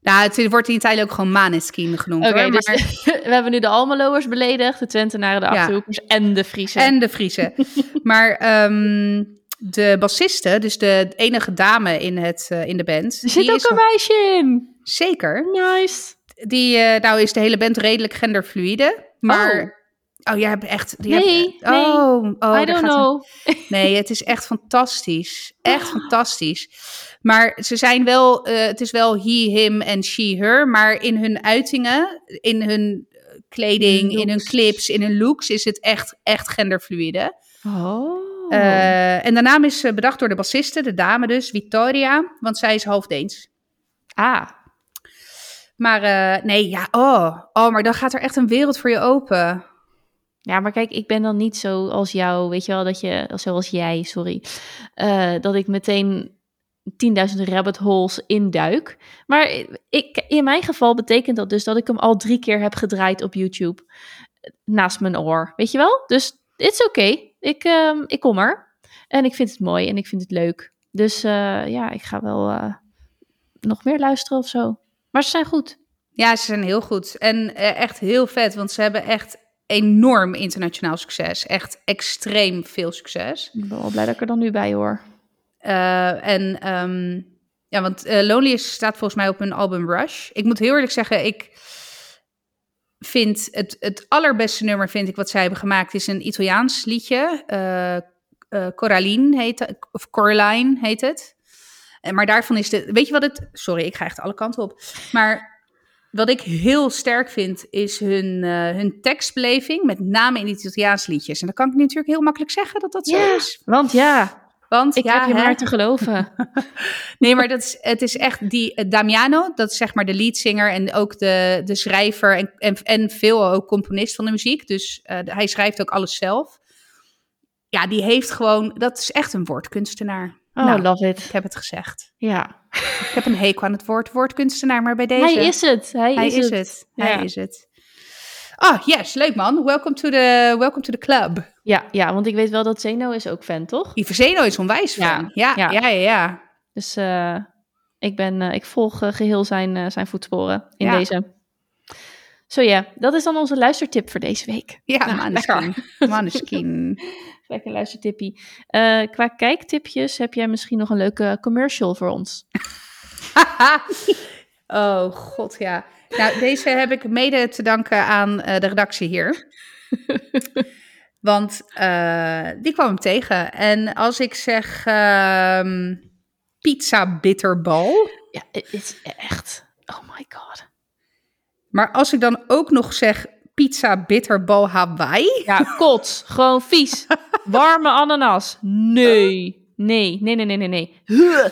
Nou, het wordt in Italië ook gewoon Maneskin genoemd Oké, dus Maar, we hebben nu de Almeloers beledigd, de Twentenaren, de Ja. Achterhoekers en de Friesen. en de Friese. maar ehm, de bassiste, dus de enige dame in, het, eh, in de band. er zit ook een meisje in. Zeker. Nice. Die, eh, nou is de hele band redelijk genderfluide. Maar... Oh, jij hebt echt... hebt- Nee, oh, oh, I don't een- know. Nee, het is echt fantastisch. Echt fantastisch. Maar ze zijn wel, eh, het is wel he, him en she, her. Maar in hun uitingen, in hun eh, kleding, in hun clips, in hun looks is het echt, echt genderfluide. Oh. Eh, en de naam is bedacht door de bassiste, de dame dus, Victoria. Want zij is half Deens. ah, Maar nee, ja, oh, oh, maar dan gaat er echt een wereld voor je open. Ja, maar kijk, ik ben dan niet zo als jou, weet je wel, dat je, zoals jij, sorry, eh, dat ik meteen 10.000 rabbit holes induik. Maar ik, in mijn geval betekent dat dus dat ik hem al drie keer heb gedraaid op YouTube naast mijn oor, weet je wel? Dus it's oké, ik, ehm, ik kom er en ik vind het mooi en ik vind het leuk. Dus eh, ja, ik ga wel eh, nog meer luisteren of zo. Maar ze zijn goed. Ja, ze zijn heel goed. En eh, echt heel vet, want ze hebben echt enorm internationaal succes. Echt extreem veel succes. Ik ben wel blij dat ik er dan nu bij hoor. Uh, en ehm, ja, want uh, Lonely staat volgens mij op hun album Rush. Ik moet heel eerlijk zeggen, ik vind het, het allerbeste nummer, vind ik, wat zij hebben gemaakt, is een Italiaans liedje. Uh, Coraline heet het, of Coraline heet het. Maar daarvan is de, weet je wat het, sorry, ik ga echt alle kanten op. Maar wat ik heel sterk vind, is hun, uh, hun tekstbeleving, met name in die Italiaanse liedjes. En dan kan ik natuurlijk heel makkelijk zeggen dat dat ja, zo is. Want ja, Want ik ja, heb je hè? maar te geloven. Nee, maar dat is, het is echt die uh, Damiano, dat is zeg maar de leadzanger en ook de, de schrijver en, en, en veel ook componist van de muziek. Dus uh, hij schrijft ook alles zelf. Ja, die heeft gewoon, dat is echt een woordkunstenaar. Oh, Nou, love it. Ik heb het gezegd. Ja, Ik heb een hekel aan het woord woordkunstenaar, maar bij deze... hij is het. Hij, Hij is, is het. het. Ja. Hij is het. Ah, yes, leuk man. Welcome to the, welcome to the club. Ja, ja, want ik weet wel dat Zeno is ook fan, toch? Die Verzeno is onwijs Ja, van. Ja, ja, ja. ja, ja. Dus eh, ik, ben, eh, ik volg eh, geheel zijn, zijn voetsporen in Ja. deze. Zo ja, dat is dan onze luistertip voor deze week. Ja, Nou, Maneskin. Maneskin. Lekker luistertippie. Eh, qua kijktipjes heb jij misschien nog een leuke commercial voor ons? oh, god, ja. Nou, deze heb ik mede te danken aan eh, de redactie hier. Want eh, die kwam hem tegen. En als ik zeg ehm, pizza bitterbal... Ja, het is echt. Oh my god. Maar als ik dan ook nog zeg pizza bitterbal Hawaii... Ja, kot. Gewoon vies. Warme ananas. Nee. Nee, nee, nee, nee, nee, nee. Huh.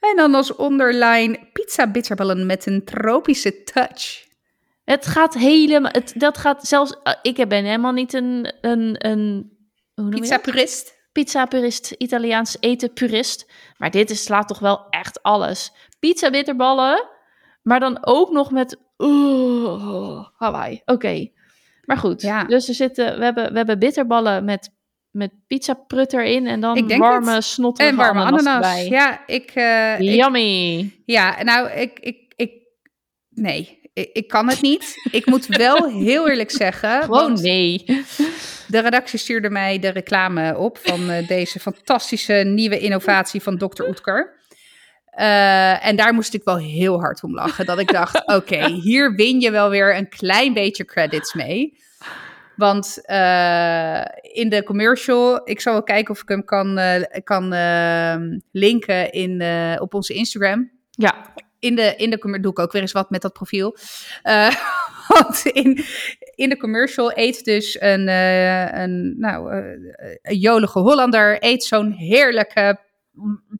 En dan als onderline pizza bitterballen met een tropische touch. Het gaat helemaal. Het, dat gaat zelfs. eh, ik ben helemaal niet een. een, een hoe Pizza purist. Pizza purist, Italiaans eten purist. Maar dit is, slaat toch wel echt alles. Pizza bitterballen, maar dan ook nog met. Oh, Hawaii. Oké. Maar goed. Ja. Dus er zitten, we, hebben, we hebben bitterballen met, met pizza prutter in. En dan warme, snotterige En warme ananas, ananas. erbij. Ja, ik, ik, Yummy. ja, nou, ik, ik, ik, nee, ik, ik kan het niet. Ik moet wel heel eerlijk zeggen, Gewoon nee. de redactie stuurde mij de reclame op van eh, deze fantastische nieuwe innovatie van Dr. Oetker. Eh, en daar moest ik wel heel hard om lachen. Dat ik dacht, oké, hier win je wel weer een klein beetje credits mee. Want eh, in de commercial, ik zal wel kijken of ik hem kan, eh, kan eh, linken in, op onze Instagram. Ja, In de, in de commer- doe ik ook weer eens wat met dat profiel. Want in, in de commercial eet dus een, een, nou, een jolige Hollander eet zo'n heerlijke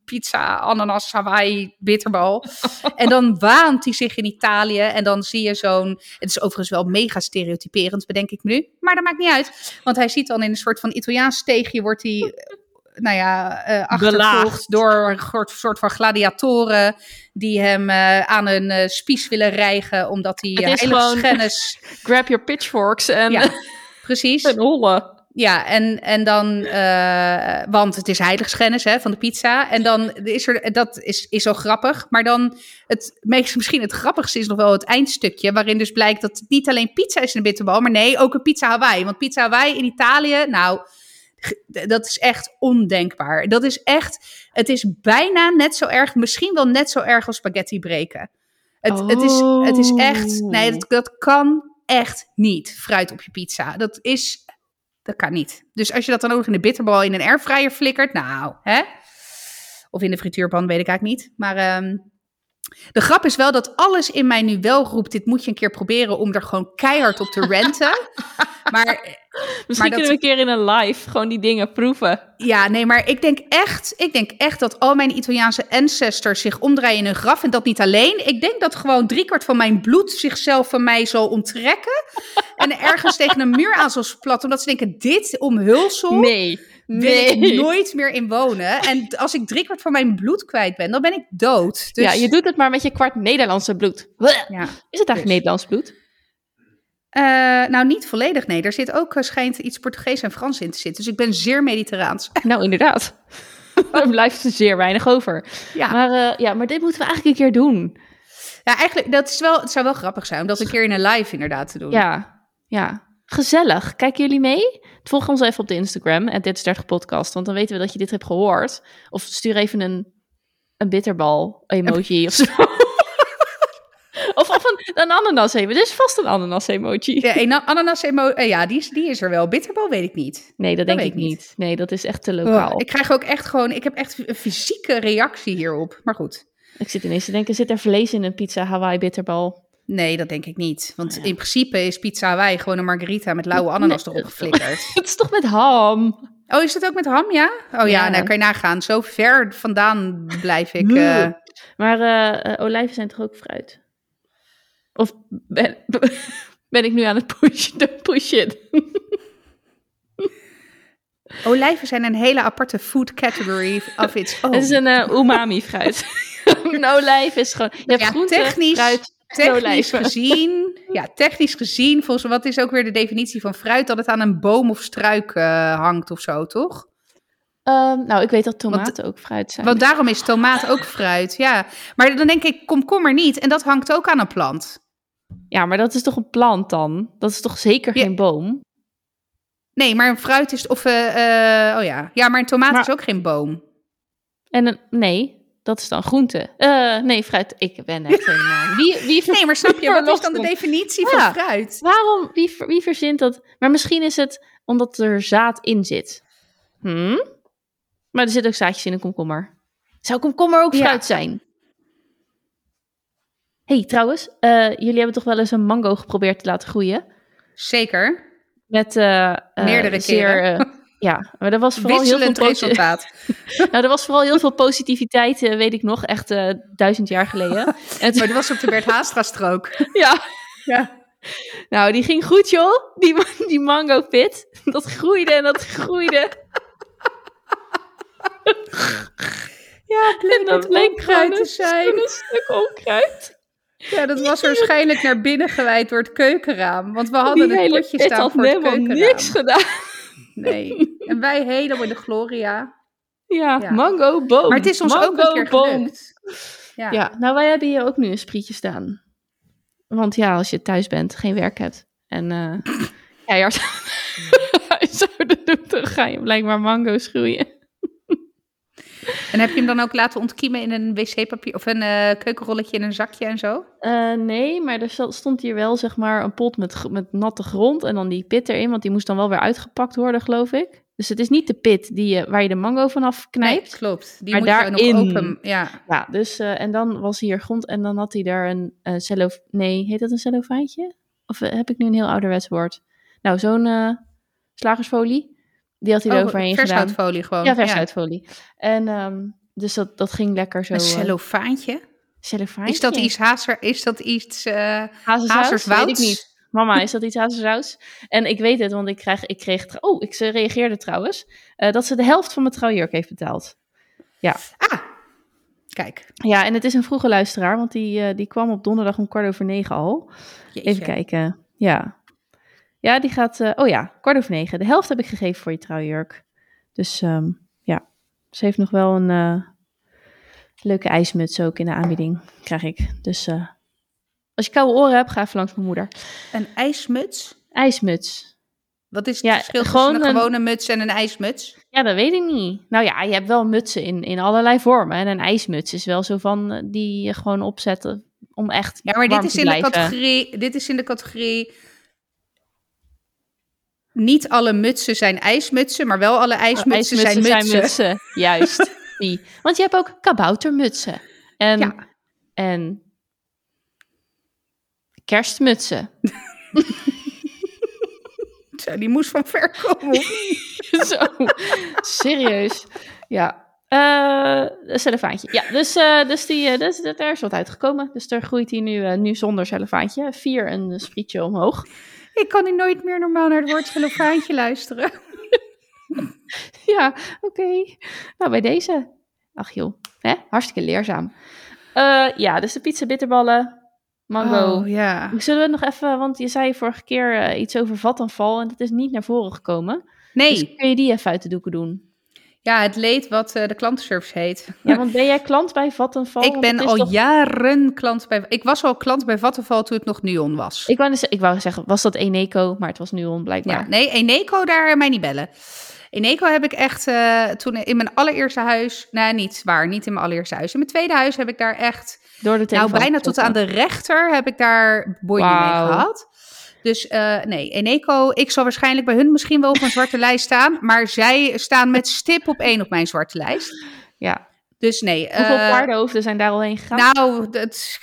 pizza, ananas, Hawaii, bitterbal. en dan waant hij zich in Italië en dan zie je zo'n... Het is overigens wel mega stereotyperend, bedenk ik me nu. Maar dat maakt niet uit, want hij ziet dan in een soort van Italiaans steegje wordt hij... eh, Nou ja, eh achtervolgd door een soort- van gladiatoren die hem eh, aan een eh, spies willen rijgen, omdat hij uh, schennis... grab your pitchforks en, Ja, precies. en hollen. Ja, en, en dan, eh, want het is heiligschennis hè, van de pizza. En dan is er, dat is, is zo grappig. Maar dan, het meest, misschien het grappigste is nog wel het eindstukje. Waarin dus blijkt dat het niet alleen pizza is in een bitterbal. Maar nee, ook een pizza Hawaii. Want pizza Hawaii in Italië, nou, dat is echt ondenkbaar. Dat is echt, het is bijna net zo erg, misschien wel net zo erg als spaghetti breken. Het, het, is, het is echt, nee, dat, dat kan echt niet. Fruit op je pizza. Dat is, dat kan niet. Dus als je dat dan ook nog in de bitterbal in een airfryer flikkert, nou, hè? Of in de frituurpan, weet ik eigenlijk niet. Maar ehm, de grap is wel dat alles in mij nu wel roept, dit moet je een keer proberen om er gewoon keihard op te renten. maar Misschien dat- kunnen we een keer in een live gewoon die dingen proeven. ja, nee, maar ik denk echt, ik denk echt dat al mijn Italiaanse ancestors zich omdraaien in hun graf. En dat niet alleen. Ik denk dat gewoon driekwart van mijn bloed zichzelf van mij zal onttrekken. En ergens tegen een muur aan zal platten. Omdat ze denken, dit omhulsel Nee. wil Nee. ik nooit meer in wonen. En als ik driekwart van mijn bloed kwijt ben, dan ben ik dood. Dus, Ja, je doet het maar met je kwart Nederlandse bloed. ja. Is het eigenlijk Dus. Nederlands bloed? Eh, nou, niet volledig, nee. Er zit ook, eh, schijnt iets Portugees en Frans in te zitten. Dus ik ben zeer mediterraans. Nou, inderdaad. er blijft er zeer weinig over. Ja. Maar, eh, ja, maar dit moeten we eigenlijk een keer doen. Ja, eigenlijk, dat is wel, het zou wel grappig zijn om dat een keer in een live inderdaad te doen. Ja, ja. Gezellig. Kijken jullie mee? Volg ons even op de Instagram, en dit is 30 podcast, want dan weten we dat je dit hebt gehoord. Of stuur even een, een bitterbal emoji of zo. of, of een, een ananas emoji. Er is vast een ananas emoji. Ja, een ananas emoji. eh, ja, die is, die is er wel. Bitterbal weet ik niet. Nee, dat Dat denk ik niet. Nee, dat is echt te lokaal. Oh, ik krijg ook echt gewoon, ik heb echt een fysieke reactie hierop. Maar goed. Ik zit ineens te denken, zit er vlees in een pizza Hawaii bitterbal? Nee, dat denk ik niet. Want Ja. in principe is pizza Hawaii gewoon een margarita met lauwe ananas Nee, erop geflikkerd. Het is toch met ham? Oh, is het ook met ham, ja? Oh ja, Ja. nou kan je nagaan. Zo ver vandaan blijf ik. Eh. Maar eh, eh, olijven zijn toch ook fruit? Of ben, ben ik nu aan het pushen? Don't push it. Olijven zijn een hele aparte food category of its own. Het is een umami fruit. een olijf is gewoon... Je hebt Ja, groente, technisch- fruit Technisch gezien, ja, technisch gezien, volgens mij, wat is ook weer de definitie van fruit? Dat het aan een boom of struik eh, hangt of zo, toch? Ehm, nou, ik weet dat tomaten ook fruit zijn. Want daarom is tomaat ook fruit, ja. Maar dan denk ik, komkommer niet. En dat hangt ook aan een plant. Ja, maar dat is toch een plant dan? Dat is toch zeker Ja. geen boom? Nee, maar een fruit is, of, eh, eh, oh ja. Ja, maar een tomaat Maar- is ook geen boom. En een, nee, dat is dan groente. Eh, nee, fruit. Ik ben echt helemaal... Wie, wie ver- Nee, maar snap je, wat is dan de definitie Ja. van fruit? Waarom? Wie, wie verzint dat? Maar misschien is het omdat er zaad in zit. Hm? Maar er zitten ook zaadjes in een komkommer. Zou komkommer ook Ja. fruit zijn? hey, trouwens, eh, jullie hebben toch wel eens een mango geprobeerd te laten groeien? Zeker. Met eh, Meerdere zeer, keren. ja, maar er was vooral heel veel Wisselend resultaat. nou, er was vooral heel veel positiviteit, eh, weet ik nog, echt eh, duizend jaar geleden. En Maar dat was op de Bert Haastra-strook. ja, Ja. nou, die ging goed, joh. Die, die mango pit. Dat groeide en dat groeide. Ja, bleek En dat bleek gewoon te een, zijn. een stuk onkruid. Ja, dat was waarschijnlijk naar binnen gewijd door het keukenraam. Want we hadden Die hele potje staan voor het helemaal keukenraam. niks gedaan. Nee. En wij helemaal in de gloria. Ja, Ja. mango boom. Maar het is ons ook Mango een keer boom. Ja. Ja. nou wij hebben hier ook nu een sprietje staan. Want ja, als je thuis bent, geen werk hebt en eh keihard huishouden doet, dan ga je blijkbaar mango's groeien. En heb je hem dan ook laten ontkiemen in een wc-papier of een eh, keukenrolletje in een zakje en zo? Eh, nee, maar er stond hier wel zeg maar een pot met, met natte grond en dan die pit erin, want die moest dan wel weer uitgepakt worden, geloof ik. Dus het is niet de pit die je, waar je de mango vanaf knijpt. Nee, klopt. Die Maar moet je daarin- nog open. Ja. Ja, dus eh, en dan was hier grond en dan had hij daar een cello... Nee, heet dat een cellofaantje? Of heb ik nu een heel ouderwets woord? Nou, zo'n slagersfolie, die had hij Oh, eroverheen gedaan. vershoutfolie gewoon. Ja, vershoutfolie. En um, dus dat, dat ging lekker zo. Een eh, cellofaantje? cellofaantje. Is dat iets hazer? Is dat iets? Hazerswouds? Weet ik niet. Mama, is dat iets hazersouts? En ik weet het, want ik, krijg, ik kreeg... Oh, ik ze reageerde trouwens. eh, dat ze de helft van mijn trouwjurk heeft betaald. Ah, kijk. Ja, en het is een vroege luisteraar, want die, die kwam op donderdag om kwart over negen al. Jeetje. Even kijken. Ja. Ja, die gaat... eh, oh ja, kwart over negen. De helft heb ik gegeven voor je trouwjurk. Dus ehm, ja, ze heeft nog wel een eh, leuke ijsmuts ook in de aanbieding, krijg ik. Dus eh, als je koude oren hebt, ga even langs mijn moeder. Een ijsmuts? IJsmuts. Wat is het Ja, verschil gewoon tussen een een- gewone muts en een ijsmuts? Ja, dat weet ik niet. Nou ja, je hebt wel mutsen in, in allerlei vormen. En een ijsmuts is wel zo van die je gewoon opzetten om echt Ja, maar dit is, in de categorie, dit is in de categorie... Niet alle mutsen zijn ijsmutsen, maar wel alle ijsmutsen, zijn mutsen. mutsen. Juist. die. Want je hebt ook kaboutermutsen. En, Ja. en kerstmutsen. Zo, Die moest van ver komen. Zo, serieus. Ja. Een cellofaantje. Ja, dus, eh, dus, die, eh, dus daar is wat uitgekomen. Dus daar groeit hij nu, nu zonder cellofaantje. Vier een sprietje omhoog. Ik kan nu nooit meer normaal naar het woord cellofaantje luisteren. Ja, oké. Nou, bij deze. Ach joh, hè? hartstikke leerzaam. Eh, ja, dus de pizza bitterballen, mango. Oh, ja. Zullen we nog even, want je zei vorige keer eh, iets over vataanval en dat is niet naar voren gekomen. Nee. Dus kun je die even uit de doeken doen? Ja, het leed wat eh, de klantenservice heet. Ja, want ben jij klant bij Vattenfall? Ik ben al toch- jaren klant bij... Ik was al klant bij Vattenfall toen het nog Nuon was. Ik wou, ik wou zeggen, was dat Eneco? Maar het was Nuon blijkbaar. Ja, nee, Eneco, daar mij niet bellen. Eneco heb ik echt eh, toen in mijn allereerste huis... Nee, niet waar, niet in mijn allereerste huis. In mijn tweede huis heb ik daar echt... Door de Nou, telefoon. bijna tot aan de rechter heb ik daar boeien mee gehad. Dus eh, nee, Eneco, ik zal waarschijnlijk bij hun misschien wel op een zwarte lijst staan. Maar zij staan met stip op één op mijn zwarte lijst. Ja. Dus nee. Hoeveel eh, paardenhoofden zijn daar al heen gegaan? Nou, dat,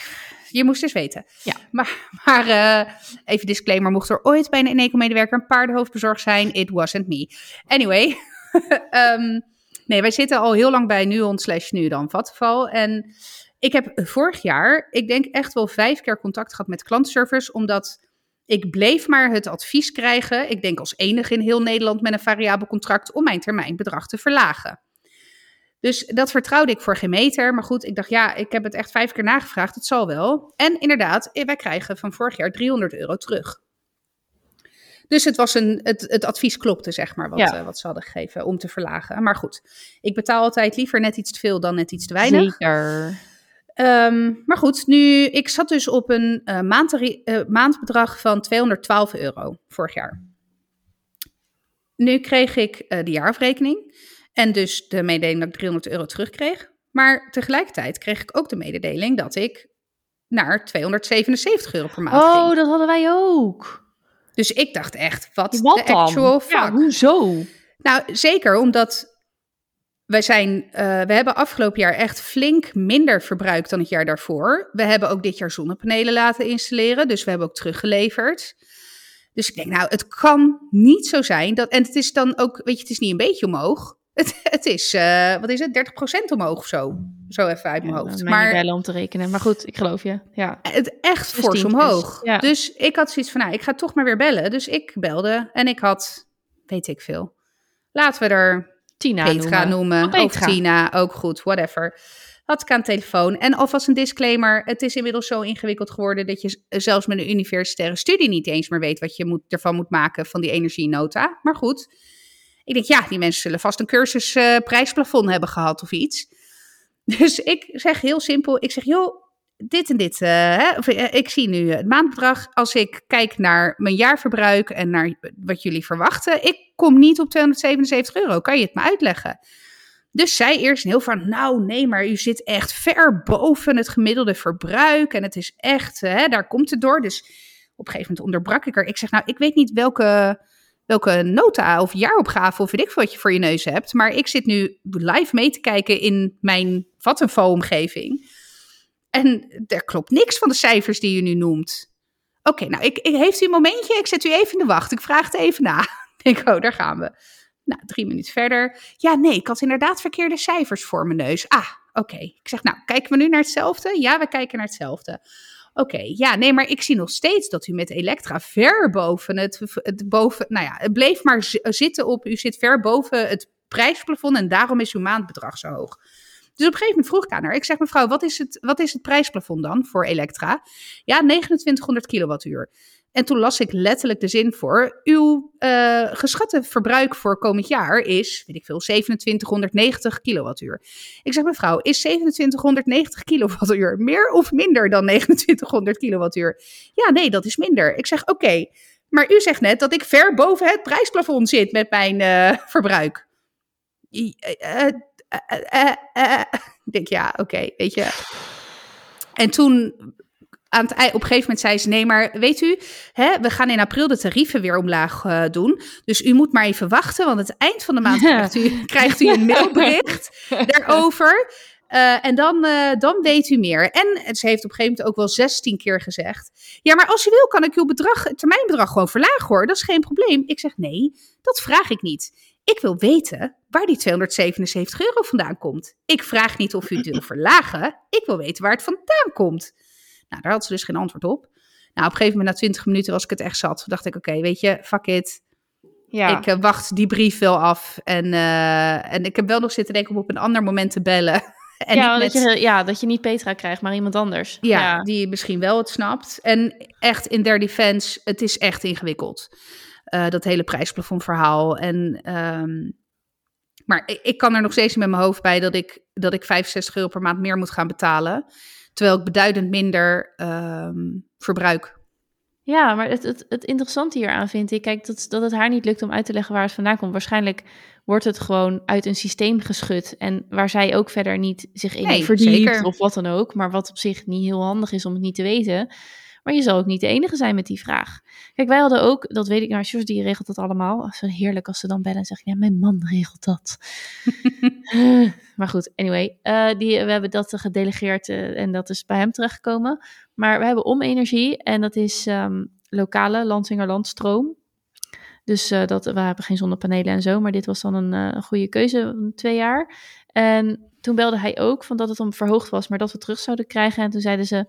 je moest eens weten. Ja. Maar, maar eh, even disclaimer, mocht er ooit bij een Eneco-medewerker een paardenhoofd bezorgd zijn, it wasn't me. Anyway, ehm, nee, wij zitten al heel lang bij Nuon slash nu dan Vattenval. En ik heb vorig jaar, ik denk echt wel vijf keer contact gehad met klantenservice, omdat ik bleef maar het advies krijgen, ik denk als enige in heel Nederland met een variabel contract, om mijn termijnbedrag te verlagen. Dus dat vertrouwde ik voor geen meter. Maar goed, ik dacht, ja, ik heb het echt vijf keer nagevraagd. Het zal wel. En inderdaad, eh, wij krijgen van vorig jaar 300 euro terug. Dus het, was een, het, het advies klopte, zeg maar, wat, Ja. eh, wat ze hadden gegeven om te verlagen. Maar goed, ik betaal altijd liever net iets te veel dan net iets te weinig. Zeker. Ehm, maar goed, nu, ik zat dus op een eh, eh, maandbedrag van 212 euro vorig jaar. Nu kreeg ik eh, de jaarafrekening en dus de mededeling dat ik 300 euro terugkreeg. Maar tegelijkertijd kreeg ik ook de mededeling dat ik naar 277 euro per maand Oh, ging. dat hadden wij ook. Dus ik dacht echt, wat, Wat de actual fuck? Ja, hoezo? Nou, zeker omdat wij zijn, eh, we hebben afgelopen jaar echt flink minder verbruikt dan het jaar daarvoor. We hebben ook dit jaar zonnepanelen laten installeren, dus we hebben ook teruggeleverd. Dus ik denk, nou, het kan niet zo zijn dat, en het is dan ook, weet je, het is niet een beetje omhoog. Het, het is, eh, wat is het, 30% omhoog of zo. Zo even uit mijn Ja, hoofd. maar niet bellen om te rekenen. Maar goed, ik geloof je. Ja. het echt Dus fors omhoog. ja. Dus ik had zoiets van, nou, ik ga toch maar weer bellen. Dus ik belde en ik had, weet ik veel. Laten we er Tina Petra noemen. noemen. Oh, Of. Tina, ook goed, whatever. Had ik aan de telefoon. En alvast een disclaimer. Het is inmiddels zo ingewikkeld geworden dat je zelfs met een universitaire studie niet eens meer weet wat je moet, ervan moet maken van die energienota. Maar goed, ik denk ja, die mensen zullen vast een cursus eh, prijsplafond hebben gehad of iets. Dus ik zeg heel simpel, ik zeg joh, dit en dit. eh, hè, of, eh, ik zie nu het maandbedrag. Als ik kijk naar mijn jaarverbruik en naar wat jullie verwachten, ik kom niet op 277 euro. Kan je het me uitleggen? Dus zij eerst heel van, nou nee, maar u zit echt ver boven het gemiddelde verbruik. En het is echt, hè, daar komt het door. Dus op een gegeven moment onderbrak ik er. Ik zeg, nou, ik weet niet welke, welke nota of jaaropgave of weet ik wat je voor je neus hebt. Maar ik zit nu live mee te kijken in mijn Vattenfall-omgeving. En er klopt niks van de cijfers die u nu noemt. Oké, nou, ik, ik, heeft u een momentje? Ik zet u even in de wacht. Ik vraag het even na. Ik denk, oh, daar gaan we. Nou, drie minuten verder. Ja, nee, ik had inderdaad verkeerde cijfers voor mijn neus. Ah, oké. Ik zeg, nou, kijken we nu naar hetzelfde? Ja, we kijken naar hetzelfde. Oké, ja, nee, maar ik zie nog steeds dat u met Elektra ver boven het, het boven, nou ja, het bleef maar zi- zitten op, u zit ver boven het prijsplafond en daarom is uw maandbedrag zo hoog. Dus op een gegeven moment vroeg ik aan haar, ik zeg mevrouw, wat is het, wat is het prijsplafond dan voor Elektra? Ja, 2900 kilowattuur. En toen las ik letterlijk de zin voor, uw eh, geschatte verbruik voor komend jaar is, weet ik veel, 2790 kilowattuur. Ik zeg mevrouw, is 2790 kilowattuur meer of minder dan 2900 kilowattuur? Ja, nee, dat is minder. Ik zeg, oké, maar u zegt net dat ik ver boven het prijsplafond zit met mijn eh, verbruik. I- eh, eh, eh. Ik denk, ja, oké, weet je. En toen, aan het, op een gegeven moment zei ze, nee, maar weet u, hè, we gaan in april de tarieven weer omlaag doen. Dus u moet maar even wachten, want het eind van de maand krijgt u, krijgt u een mailbericht daarover. En dan, dan weet u meer. En ze heeft op een gegeven moment ook wel 16 keer gezegd. Ja, maar als u wil, kan ik uw bedrag, termijnbedrag gewoon verlagen hoor. Dat is geen probleem. Ik zeg nee, dat vraag ik niet. Ik wil weten waar die 277 euro vandaan komt. Ik vraag niet of u het wil verlagen. Ik wil weten waar het vandaan komt. Nou, daar had ze dus geen antwoord op. Nou, op een gegeven moment na 20 minuten was ik het echt zat. Toen dacht ik, oké, weet je, fuck it. Ja. Ik eh, wacht die brief wel af. En, eh, en ik heb wel nog zitten denken om op een ander moment te bellen. en ja, dat je, ja, dat je niet Petra krijgt, maar iemand anders. ja, die misschien wel het snapt. En echt in their defense, het is echt ingewikkeld. Eh, dat hele prijsplafond verhaal. En ehm, Maar ik, ik kan er nog steeds met mijn hoofd bij dat ik, dat ik 65 euro per maand meer moet gaan betalen. Terwijl ik beduidend minder ehm, verbruik. Ja, maar het, het, het interessante hieraan vind ik, kijk, dat, dat het haar niet lukt om uit te leggen waar het vandaan komt. Waarschijnlijk wordt het gewoon uit een systeem geschud. En waar zij ook verder niet zich in Nee, verdiept zeker. of wat dan ook. Maar wat op zich niet heel handig is om het niet te weten. Maar je zal ook niet de enige zijn met die vraag. Kijk, wij hadden ook, dat weet ik nou, Sjors die regelt dat allemaal. Zo heerlijk als ze dan bellen en zeggen, ja, mijn man regelt dat. Eh, maar goed, anyway. eh, die, we hebben dat gedelegeerd eh, en dat is bij hem terechtgekomen. Maar we hebben Om-energie en dat is ehm, lokale Lansingerland stroom. Dus dat, we hebben geen zonnepanelen en zo, maar dit was dan een, een goede keuze, van twee jaar. En toen belde hij ook van dat het om verhoogd was, maar dat we terug zouden krijgen. En toen zeiden ze,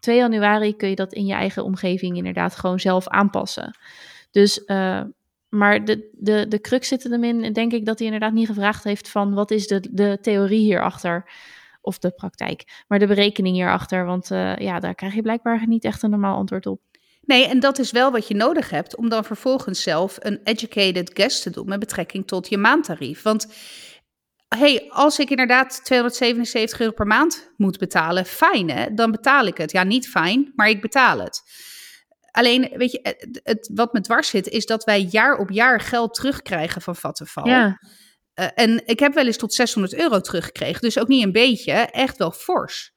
2 januari kun je dat in je eigen omgeving inderdaad gewoon zelf aanpassen. Dus, eh, maar de, de, de crux zit er in, denk ik, dat hij inderdaad niet gevraagd heeft van wat is de, de theorie hierachter of de praktijk, maar de berekening hierachter. Want eh, ja, daar krijg je blijkbaar niet echt een normaal antwoord op. Nee, en dat is wel wat je nodig hebt om dan vervolgens zelf een educated guess te doen met betrekking tot je maandtarief. Want hey, als ik inderdaad 277 euro per maand moet betalen, fijn hè, dan betaal ik het. Ja, niet fijn, maar ik betaal het. Alleen, weet je, het, het- wat me dwars zit, is dat wij jaar op jaar geld terugkrijgen van Vattenfall. Ja, Eh, en ik heb wel eens tot 600 euro teruggekregen. Dus ook niet een beetje, echt wel fors.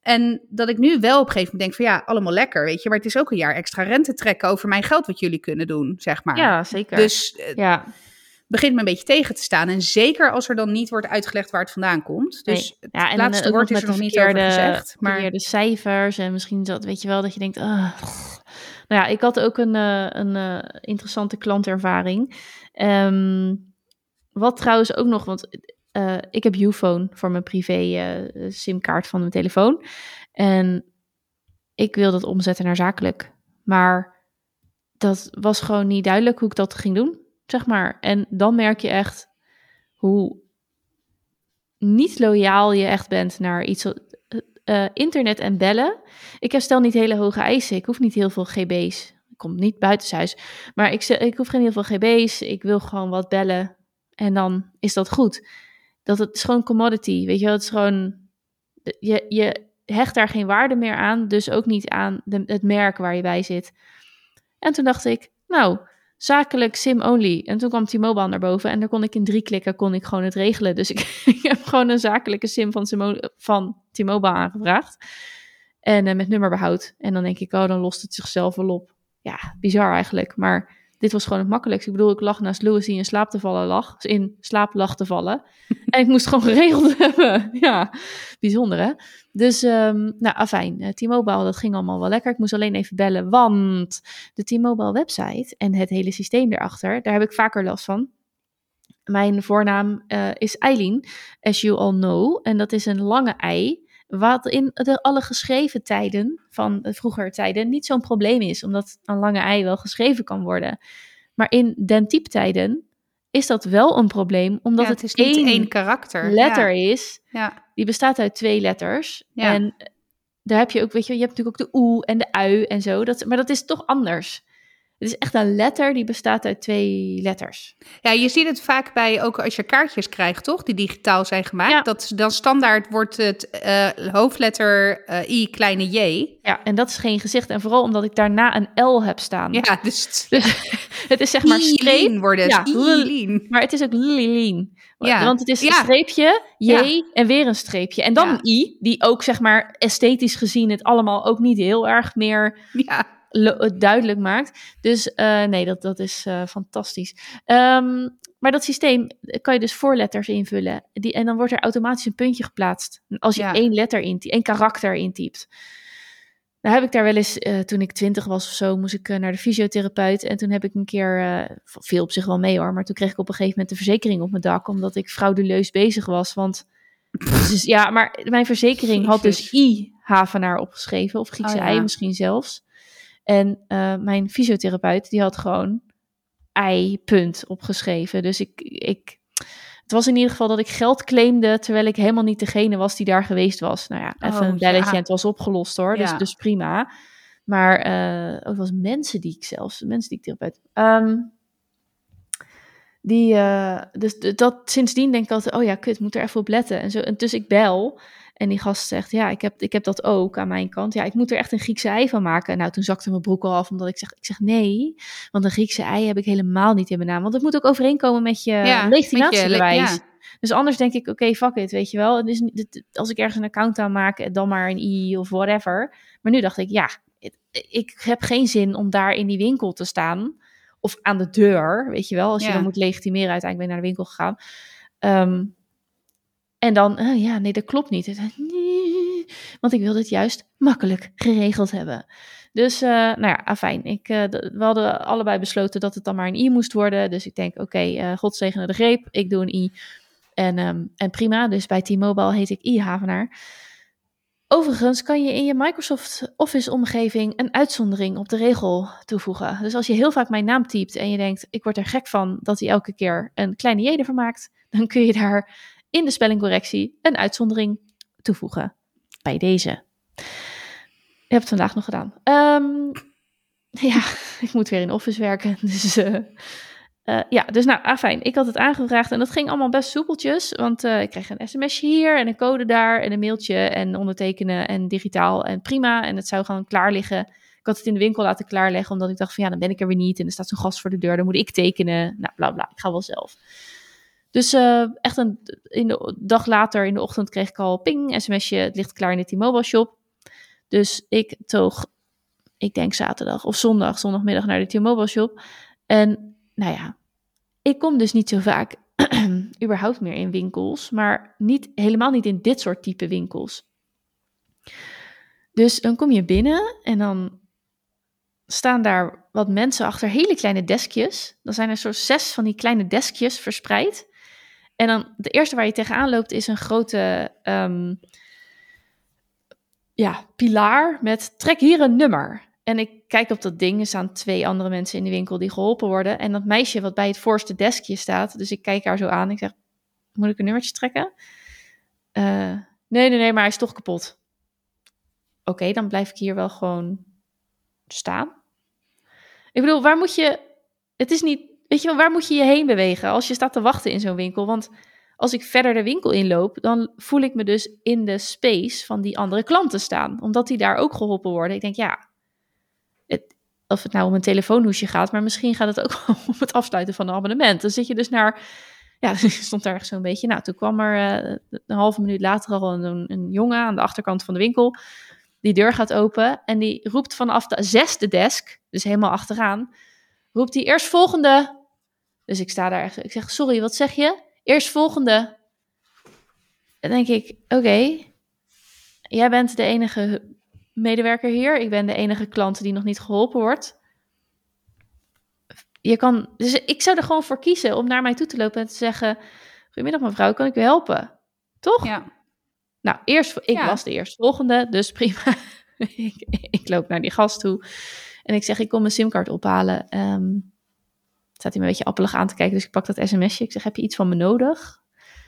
En dat ik nu wel op een gegeven moment denk van ja, allemaal lekker, weet je. Maar het is ook een jaar extra rente trekken over mijn geld wat jullie kunnen doen, zeg maar. ja zeker. Dus eh, ja, begint me een beetje tegen te staan. En zeker als er dan niet wordt uitgelegd waar het vandaan komt. Dus Nee. het ja, en laatste eh, woord is er nog de niet over gezegd. Maar verkeerde cijfers en misschien dat, weet je wel, dat je denkt, nou ja, ik had ook een, eh, een eh, interessante klantervaring. Ehm, wat trouwens ook nog, want ik heb Uphone voor mijn privé simkaart van mijn telefoon. En ik wil dat omzetten naar zakelijk. Maar dat was gewoon niet duidelijk hoe ik dat ging doen, zeg maar. En dan merk je echt hoe niet loyaal je echt bent naar iets. eh, internet en bellen. Ik heb stel niet hele hoge eisen. Ik hoef niet heel veel GB's. Ik kom niet buitenshuis. Maar ik, ik hoef geen heel veel GB's. Ik wil gewoon wat bellen. En dan is dat goed. Dat het is gewoon commodity. Weet je wel, het is gewoon. Je, je hecht daar geen waarde meer aan. Dus ook niet aan de, het merk waar je bij zit. En toen dacht ik, nou, zakelijk sim-only. En toen kwam T-Mobile naar boven en daar kon ik in drie klikken kon ik gewoon het regelen. Dus ik, heb gewoon een zakelijke sim van, van T-Mobile aangevraagd. En eh, met nummerbehoud. En dan denk ik, oh, dan lost het zichzelf wel op. Ja, bizar eigenlijk. Maar dit was gewoon het makkelijkste. Ik bedoel, ik lag naast Louis die in slaap te vallen lag. Dus in slaap lag te vallen. en ik moest gewoon geregeld hebben. Ja, bijzonder hè? Dus, ehm, nou, afijn. eh, T-Mobile, dat ging allemaal wel lekker. Ik moest alleen even bellen, want de T-Mobile website en het hele systeem erachter, daar heb ik vaker last van. Mijn voornaam eh, is Eileen, as you all know. En dat is een lange ei, wat in de alle geschreven tijden van de vroegere tijden niet zo'n probleem is, omdat een lange ei wel geschreven kan worden. Maar in den typtijden is dat wel een probleem, omdat ja, het, het is niet één één karakter. letter Ja, is ja. die bestaat uit twee letters. En daar heb je ook, weet je, je hebt natuurlijk ook de oe en de ui en zo. Dat, maar dat is toch anders. Het is echt een letter die bestaat uit twee letters. Ja, je ziet het vaak bij, ook als je kaartjes krijgt, toch? Die digitaal zijn gemaakt. Ja. Dat dan standaard wordt het eh, hoofdletter eh, I, kleine J. Ja, en dat is geen gezicht. En vooral omdat ik daarna een L heb staan. Ja, dus Dus het is zeg maar streep, wordt het. Ja, maar het is ook Lilien. Ja. Want het is een streepje, J Ja. en weer een streepje. En dan een I, die ook zeg maar esthetisch gezien het allemaal ook niet heel erg meer Ja. Duidelijk maakt. Dus eh, nee, dat, dat is eh, fantastisch. Ehm, maar dat systeem eh, kan je dus voorletters invullen. Die, en dan wordt er automatisch een puntje geplaatst. Als je Ja. één letter in, één karakter intypt. Nou heb ik daar wel eens, toen ik twintig was of zo, moest ik naar de fysiotherapeut. En toen heb ik een keer, viel op zich wel mee hoor, maar toen kreeg ik op een gegeven moment de verzekering op mijn dak. Omdat ik frauduleus bezig was. Want, dus, ja, maar mijn verzekering had dus. I Havenaar opgeschreven. Of Griekse Oh, ja. I misschien zelfs. En eh, mijn fysiotherapeut, die had gewoon ei punt opgeschreven. Dus ik, ik, het was in ieder geval dat ik geld claimde, terwijl ik helemaal niet degene was die daar geweest was. Nou ja, even Oh, een belletje ja. en het was opgelost hoor, dus, Ja. dus prima. Maar eh, ook was mensen die ik zelfs, mensen die ik therapeut. Ehm, Die, uh, dus dat sindsdien denk ik altijd, oh ja, kut, moet er even op letten. En, zo, en dus ik bel en die gast zegt, ja, ik heb, ik heb dat ook aan mijn kant. Ja, ik moet er echt een Griekse ei van maken. Nou, toen zakte mijn broek al af, omdat ik zeg, ik zeg nee, want een Griekse ei heb ik helemaal niet in mijn naam. Want het moet ook overeenkomen met je ja, legitimatiebewijs. Ja. Dus anders denk ik, oké, okay, fuck it, weet je wel. Dus als ik ergens een account aanmaak, dan maar een i of whatever. Maar nu dacht ik, ja, ik heb geen zin om daar in die winkel te staan. Of aan de deur, weet je wel. Als je dan moet legitimeren, uiteindelijk ben ik naar de winkel gegaan. Um, en dan, uh, ja, nee, dat klopt niet. Want ik wilde het juist makkelijk geregeld hebben. Dus, uh, nou ja, afijn. Ik, uh, we hadden allebei besloten dat het dan maar een i moest worden. Dus ik denk, oké, okay, God zegene de greep. Ik doe een i. En, um, en prima. Dus bij T-Mobile heet ik i-havenaar. Overigens kan je in je Microsoft Office omgeving een uitzondering op de regel toevoegen. Dus als je heel vaak mijn naam typt en je denkt, ik word er gek van dat hij elke keer een kleine j ervan maakt, dan kun je daar in de spellingcorrectie een uitzondering toevoegen. Bij deze. Ik heb het vandaag nog gedaan. Um, ja, ik moet weer in Office werken. Dus uh, ja, dus nou, ah, fijn. Ik had het aangevraagd en dat ging allemaal best soepeltjes. Want uh, ik kreeg een sms'je hier en een code daar en een mailtje en ondertekenen en digitaal en prima. En het zou gewoon klaar liggen. Ik had het in de winkel laten klaarleggen, omdat ik dacht van ja, dan ben ik er weer niet. En er staat zo'n gast voor de deur, dan moet ik tekenen. Nou, bla bla, ik ga wel zelf. Dus uh, echt een in de dag later in de ochtend kreeg ik al ping, sms'je, het ligt klaar in de T-Mobile shop. Dus ik toog, ik denk zaterdag of zondag, zondagmiddag naar de T-Mobile shop. En nou ja, ik kom dus niet zo vaak überhaupt meer in winkels, maar niet, helemaal niet in dit soort type winkels. Dus dan kom je binnen en dan staan daar wat mensen achter hele kleine deskjes. Dan zijn er zo zes van die kleine deskjes verspreid. En dan de eerste waar je tegenaan loopt is een grote um, ja, pilaar met trek hier een nummer. En ik kijk op dat ding, er staan twee andere mensen in de winkel die geholpen worden. En dat meisje wat bij het voorste deskje staat, dus ik kijk haar zo aan. Ik zeg, moet ik een nummertje trekken? Uh, nee, nee, nee, maar hij is toch kapot. Oké, dan blijf ik hier wel gewoon staan. Ik bedoel, waar moet je... Het is niet weet je wel, waar moet je je heen bewegen als je staat te wachten in zo'n winkel? Want als ik verder de winkel inloop, dan voel ik me dus in de space van die andere klanten staan. Omdat die daar ook geholpen worden. Ik denk, ja, het, of het nou om een telefoonhoesje gaat, maar misschien gaat het ook om het afsluiten van een abonnement. Dan zit je dus naar, ja, stond daar zo'n beetje. Nou, toen kwam er uh, een halve minuut later al een, een jongen aan de achterkant van de winkel. Die deur gaat open en die roept vanaf de zesde desk, dus helemaal achteraan, roept hij eerst volgende. Dus ik sta daar, ik zeg, sorry, wat zeg je? Eerst volgende. Dan denk ik, oké, jij bent de enige medewerker hier. Ik ben de enige klant die nog niet geholpen wordt. Je kan, dus ik zou er gewoon voor kiezen om naar mij toe te lopen en te zeggen: Goedemiddag mevrouw, kan ik u helpen? Toch? Ja. Nou, eerst, ik was de eerstvolgende, dus prima. ik, ik, loop naar die gast toe en ik zeg: Ik kom mijn simkaart ophalen. Um, staat hij me een beetje appelig aan te kijken. Dus ik pak dat sms'je. Ik zeg, heb je iets van me nodig?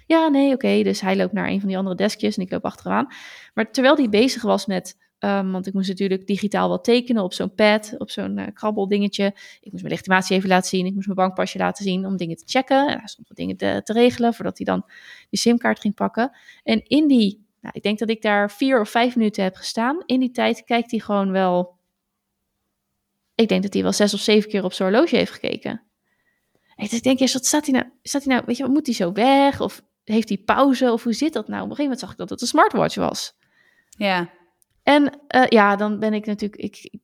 Ja, nee, oké. Dus hij loopt naar een van die andere deskjes en ik loop achteraan. Maar terwijl hij bezig was met... Um, want ik moest natuurlijk digitaal wat tekenen op zo'n pad, op zo'n uh, krabbeldingetje. Ik moest mijn legitimatie even laten zien. Ik moest mijn bankpasje laten zien om dingen te checken. En hij stond wat dingen te, te regelen voordat hij dan die simkaart ging pakken. En in die, nou, ik denk dat ik daar vier of vijf minuten heb gestaan. In die tijd kijkt hij gewoon wel, ik denk dat hij wel zes of zeven keer op zijn horloge heeft gekeken. En ik denk eerst, wat staat hij nou? Staat hij nou, weet je, moet hij zo weg? Of heeft hij pauze? Of hoe zit dat nou? Op een gegeven moment zag ik dat het een smartwatch was. Ja. En uh, ja, dan ben ik natuurlijk, ik,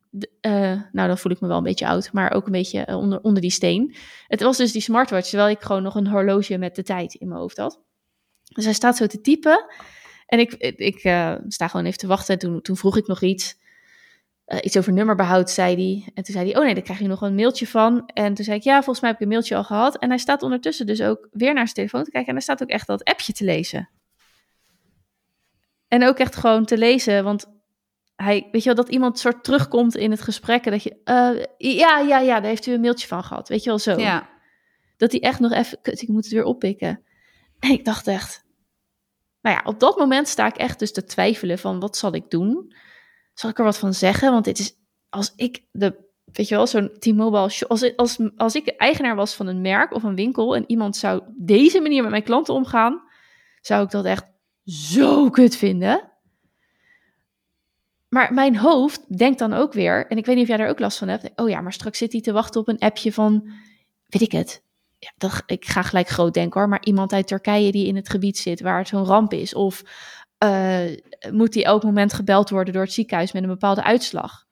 uh, nou dan voel ik me wel een beetje oud, maar ook een beetje uh, onder, onder die steen. Het was dus die smartwatch, terwijl ik gewoon nog een horloge met de tijd in mijn hoofd had. Dus hij staat zo te typen en ik, ik, sta gewoon even te wachten. Toen, toen vroeg ik nog iets. Uh, iets over nummerbehoud, zei hij. En toen zei hij, oh nee, daar krijg je nog een mailtje van. En toen zei ik, ja, volgens mij heb ik een mailtje al gehad. En hij staat ondertussen dus ook weer naar zijn telefoon te kijken. En hij staat ook echt dat appje te lezen. En ook echt gewoon te lezen, want hij, weet je wel, dat iemand soort terugkomt in het gesprek. En dat je, uh, ja, ja, ja, daar heeft u een mailtje van gehad. Weet je wel, zo. Ja. Dat hij echt nog even, kut, ik moet het weer oppikken. En ik dacht echt, nou ja, op dat moment sta ik echt dus te twijfelen van, wat zal ik doen? Zal ik er wat van zeggen? Want dit is, als ik de weet je wel, zo'n T-Mobile. Als, als, als ik eigenaar was van een merk of een winkel en iemand zou deze manier met mijn klanten omgaan, zou ik dat echt zo kut vinden. Maar mijn hoofd denkt dan ook weer, en ik weet niet of jij daar ook last van hebt. Oh ja, maar straks zit hij te wachten op een appje van, weet ik het. Ja, dat, ik ga gelijk groot denken hoor, maar iemand uit Turkije die in het gebied zit waar het zo'n ramp is. Of eh, moet die elk moment gebeld worden door het ziekenhuis met een bepaalde uitslag.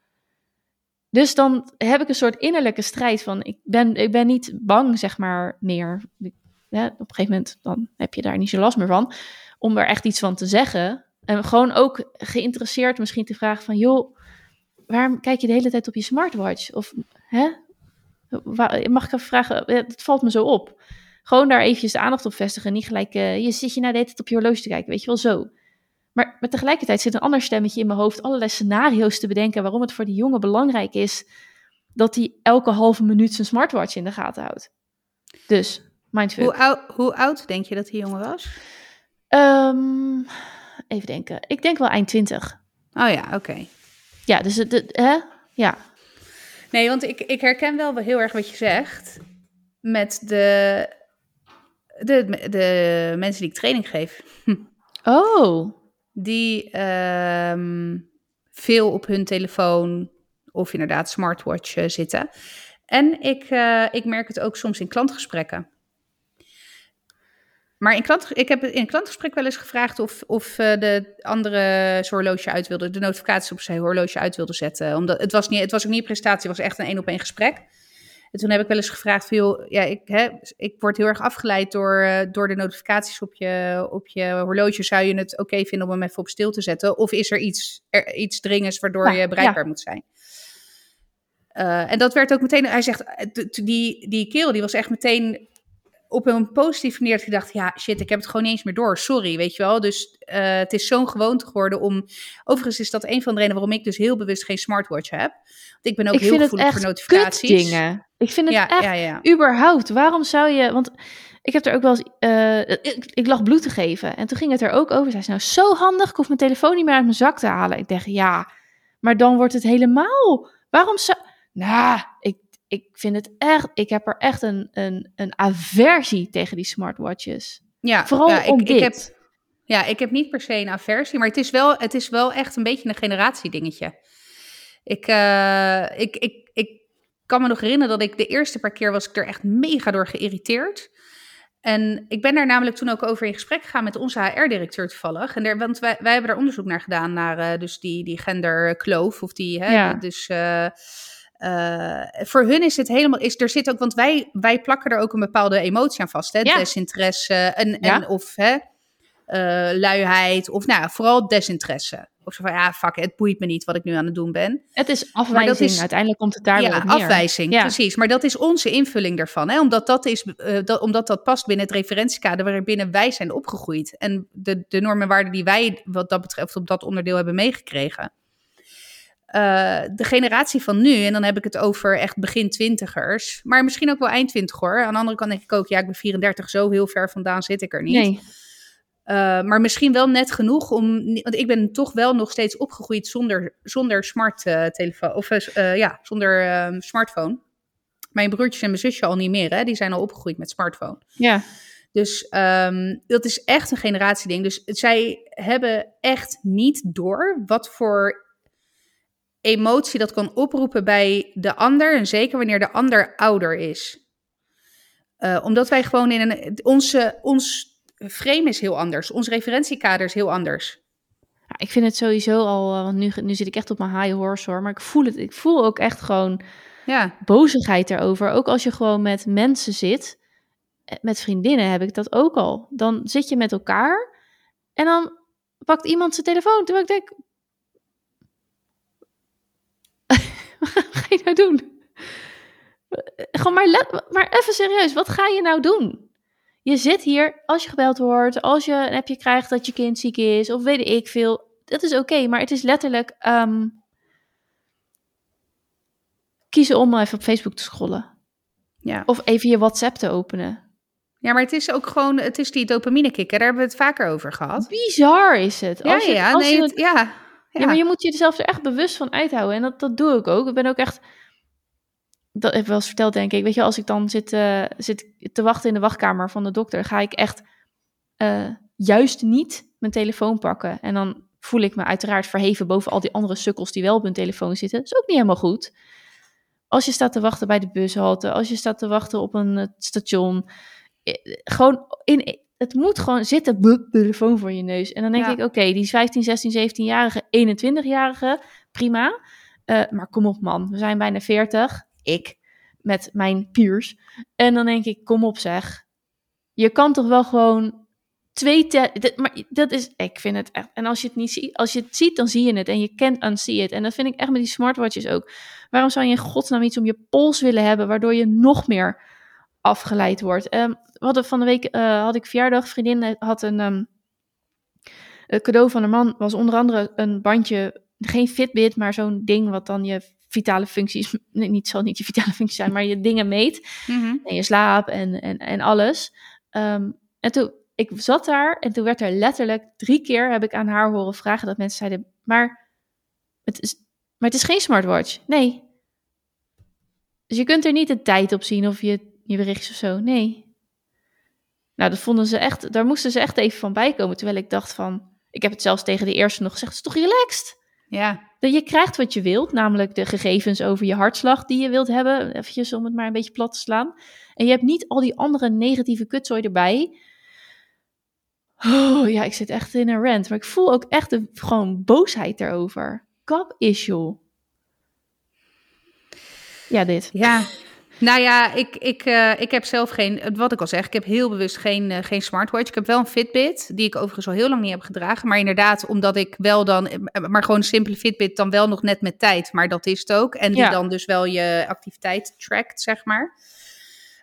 Dus dan heb ik een soort innerlijke strijd van, ik ben, ik ben niet bang, zeg maar, meer. Op een gegeven moment dan heb je daar niet zo last meer van, om er echt iets van te zeggen. En gewoon ook geïnteresseerd misschien te vragen van, joh, waarom kijk je de hele tijd op je smartwatch? Of, hè? Mag ik even vragen, Ja, het valt me zo op. Gewoon daar eventjes de aandacht op vestigen. Niet gelijk, eh, je zit je nou de hele tijd op je horloge te kijken, weet je wel, zo. Maar, maar tegelijkertijd zit een ander stemmetje in mijn hoofd allerlei scenario's te bedenken waarom het voor die jongen belangrijk is dat hij elke halve minuut zijn smartwatch in de gaten houdt. Dus, mindfuck. Hoe, oud, hoe oud denk je dat die jongen was? Ehm, even denken. Ik denk wel eind 20. Oh ja, oké. Ja, dus het, het- hè? Ja. Nee, want ik, ik herken wel heel erg wat je zegt met de, de, de mensen die ik training geef. Oh. Die ehm, veel op hun telefoon of inderdaad smartwatch zitten. En ik, eh, ik merk het ook soms in klantgesprekken. Maar in klant, ik heb in een klantgesprek wel eens gevraagd of, of eh, de andere horloge uit wilde, de notificaties op zijn horloge uit wilde zetten. Omdat het was, niet, het was ook niet een presentatie, het was echt een één op één gesprek. En toen heb ik wel eens gevraagd, van, joh, ja, ik, hè, ik word heel erg afgeleid door, eh, door de notificaties op je, op je horloge. Zou je het oké vinden om hem even op stil te zetten? Of is er iets, er, iets dringends waardoor Ja, je bereikbaar moet zijn? Eh, en dat werd ook meteen, hij zegt, eh, die, die kerel die was echt meteen op een positieve manier dat hij dacht, ja shit, ik heb het gewoon niet eens meer door, sorry, weet je wel. Dus eh, het is zo'n gewoonte geworden om, overigens is dat een van de redenen waarom ik dus heel bewust geen smartwatch heb. Want ik ben ook ik heel vind het gevoelig echt voor notificaties. dingen. Ik vind het Ja, echt ja, ja. überhaupt. Waarom zou je... Want ik heb er ook wel eens... eh, ik, ik lag bloed te geven. En toen ging het er ook over. Zij zei, nou zo handig. Ik hoef mijn telefoon niet meer uit mijn zak te halen. Ik dacht, ja, maar dan wordt het helemaal... Waarom zou... Nou, ik, ik vind het echt... Ik heb er echt een, een, een aversie tegen die smartwatches. Ja, Vooral ja, om ik, dit. ik heb, ja, ik heb niet per se een aversie, maar het is wel, het is wel echt een beetje een generatiedingetje. Ik, eh, ik, ik, ik kan me nog herinneren dat ik de eerste paar keer was ik er echt mega door geïrriteerd. En ik ben daar namelijk toen ook over in gesprek gegaan met onze HR-directeur toevallig. En daar, want wij, wij hebben daar onderzoek naar gedaan, naar eh, dus die, die genderkloof. Of die, hè, Ja. dus eh, eh, voor hun is het helemaal, is, er zit ook, want wij, wij plakken er ook een bepaalde emotie aan vast. Hè? Ja. Desinteresse en, Ja. en of hè, eh, luiheid, of nou, vooral desinteresse. Of zo van, ja, fuck, het boeit me niet wat ik nu aan het doen ben. Het is afwijzing. is- Uiteindelijk komt het daar wel ja, afwijzing, Ja. precies. Maar dat is onze invulling daarvan. Hè? Omdat, dat is, eh, dat, omdat dat past binnen het referentiekader waarbinnen wij zijn opgegroeid. En de, de normen en waarden die wij wat dat betreft op dat onderdeel hebben meegekregen. Eh, de generatie van nu, en dan heb ik het over echt begin twintigers, maar misschien ook wel eind twintig hoor. Aan de andere kant denk ik ook, ja, ik ben 34, zo heel ver vandaan zit ik er niet. Nee. Uh, maar misschien wel net genoeg om. Want ik ben toch wel nog steeds opgegroeid zonder, zonder smart uh, telefoon. Of uh, ja, zonder uh, smartphone. Mijn broertjes en mijn zusje al niet meer, hè? Die zijn al opgegroeid met smartphone. Ja. Dus um, dat is echt een generatieding. Dus zij hebben echt niet door wat voor emotie dat kan oproepen bij de ander. En zeker wanneer de ander ouder is. Uh, omdat wij gewoon in een. Onze, ons frame is heel anders. Ons referentiekader is heel anders. Ja, ik vind het sowieso al, want nu, nu zit ik echt op mijn high horse hoor, maar ik voel het, ik voel ook echt gewoon ja. bozigheid erover. Ook als je gewoon met mensen zit, met vriendinnen heb ik dat ook al. Dan zit je met elkaar en dan pakt iemand zijn telefoon, terwijl ik denk, wat ga je nou doen? Gewoon maar, let, maar even serieus, wat ga je nou doen? Je zit hier, als je gebeld wordt, als je een appje krijgt dat je kind ziek is, of weet ik veel. Dat is oké, okay, maar het is letterlijk um, kiezen om even op Facebook te scrollen. Ja. Of even je WhatsApp te openen. Ja, maar het is ook gewoon, het is die dopamine kikker, daar hebben we het vaker over gehad. Bizar is het. Als ja, ja, als nee, je, het, ja, ja. maar je moet jezelf er echt bewust van uithouden. En dat, dat doe ik ook. Ik ben ook echt dat heb ik wel eens verteld, denk ik. Weet je, als ik dan zit, uh, zit te wachten in de wachtkamer van de dokter, ga ik echt uh, juist niet mijn telefoon pakken. En dan voel ik me uiteraard verheven boven al die andere sukkels die wel op hun telefoon zitten. Dat is ook niet helemaal goed. Als je staat te wachten bij de bushalte, als je staat te wachten op een uh, station, gewoon in, het moet gewoon zitten, de telefoon voor je neus. En dan denk Ja. ik, oké, die 15, 16, 17-jarige, 21-jarige, prima. Eh, maar kom op man, we zijn bijna 40. Ik, met mijn peers. En dan denk ik, kom op zeg. Je kan toch wel gewoon twee... dit- maar dat is, ik vind het echt... En als je het niet ziet, als je het ziet, dan zie je het. En je kent unsee it. En dat vind ik echt met die smartwatches ook. Waarom zou je in godsnaam iets om je pols willen hebben, waardoor je nog meer afgeleid wordt? Ehm, we hadden van de week, eh, had ik verjaardag, vriendin had een... ehm, het cadeau van een man was onder andere een bandje, geen Fitbit, maar zo'n ding wat dan je vitale functies, nee, niet zal niet je vitale functies zijn, maar je dingen meet Mhm. en je slaap en, en, en alles. Ehm, en toen, ik zat daar en toen werd er letterlijk drie keer, heb ik aan haar horen vragen, dat mensen zeiden, maar het is, maar het is geen smartwatch. Nee. Dus je kunt er niet de tijd op zien of je, je berichtjes of zo. Nee. Nou, dat vonden ze echt, daar moesten ze echt even van bijkomen. Terwijl ik dacht van, ik heb het zelfs tegen de eerste nog gezegd, het is toch relaxed? Ja, Dat je krijgt wat je wilt, namelijk de gegevens over je hartslag die je wilt hebben. Eventjes om het maar een beetje plat te slaan. En je hebt niet al die andere negatieve kutzooi erbij. Oh, ja, ik zit echt in een rant. Maar ik voel ook echt de, gewoon boosheid erover. Kap is joh. Ja, dit. ja. Nou ja, ik, ik, eh, ik heb zelf geen, wat ik al zeg, ik heb heel bewust geen, eh, geen smartwatch. Ik heb wel een Fitbit, die ik overigens al heel lang niet heb gedragen. Maar inderdaad, omdat ik wel dan, eh, maar gewoon een simpele Fitbit, dan wel nog net met tijd. Maar dat is het ook. En die Ja. dan dus wel je activiteit trackt, zeg maar.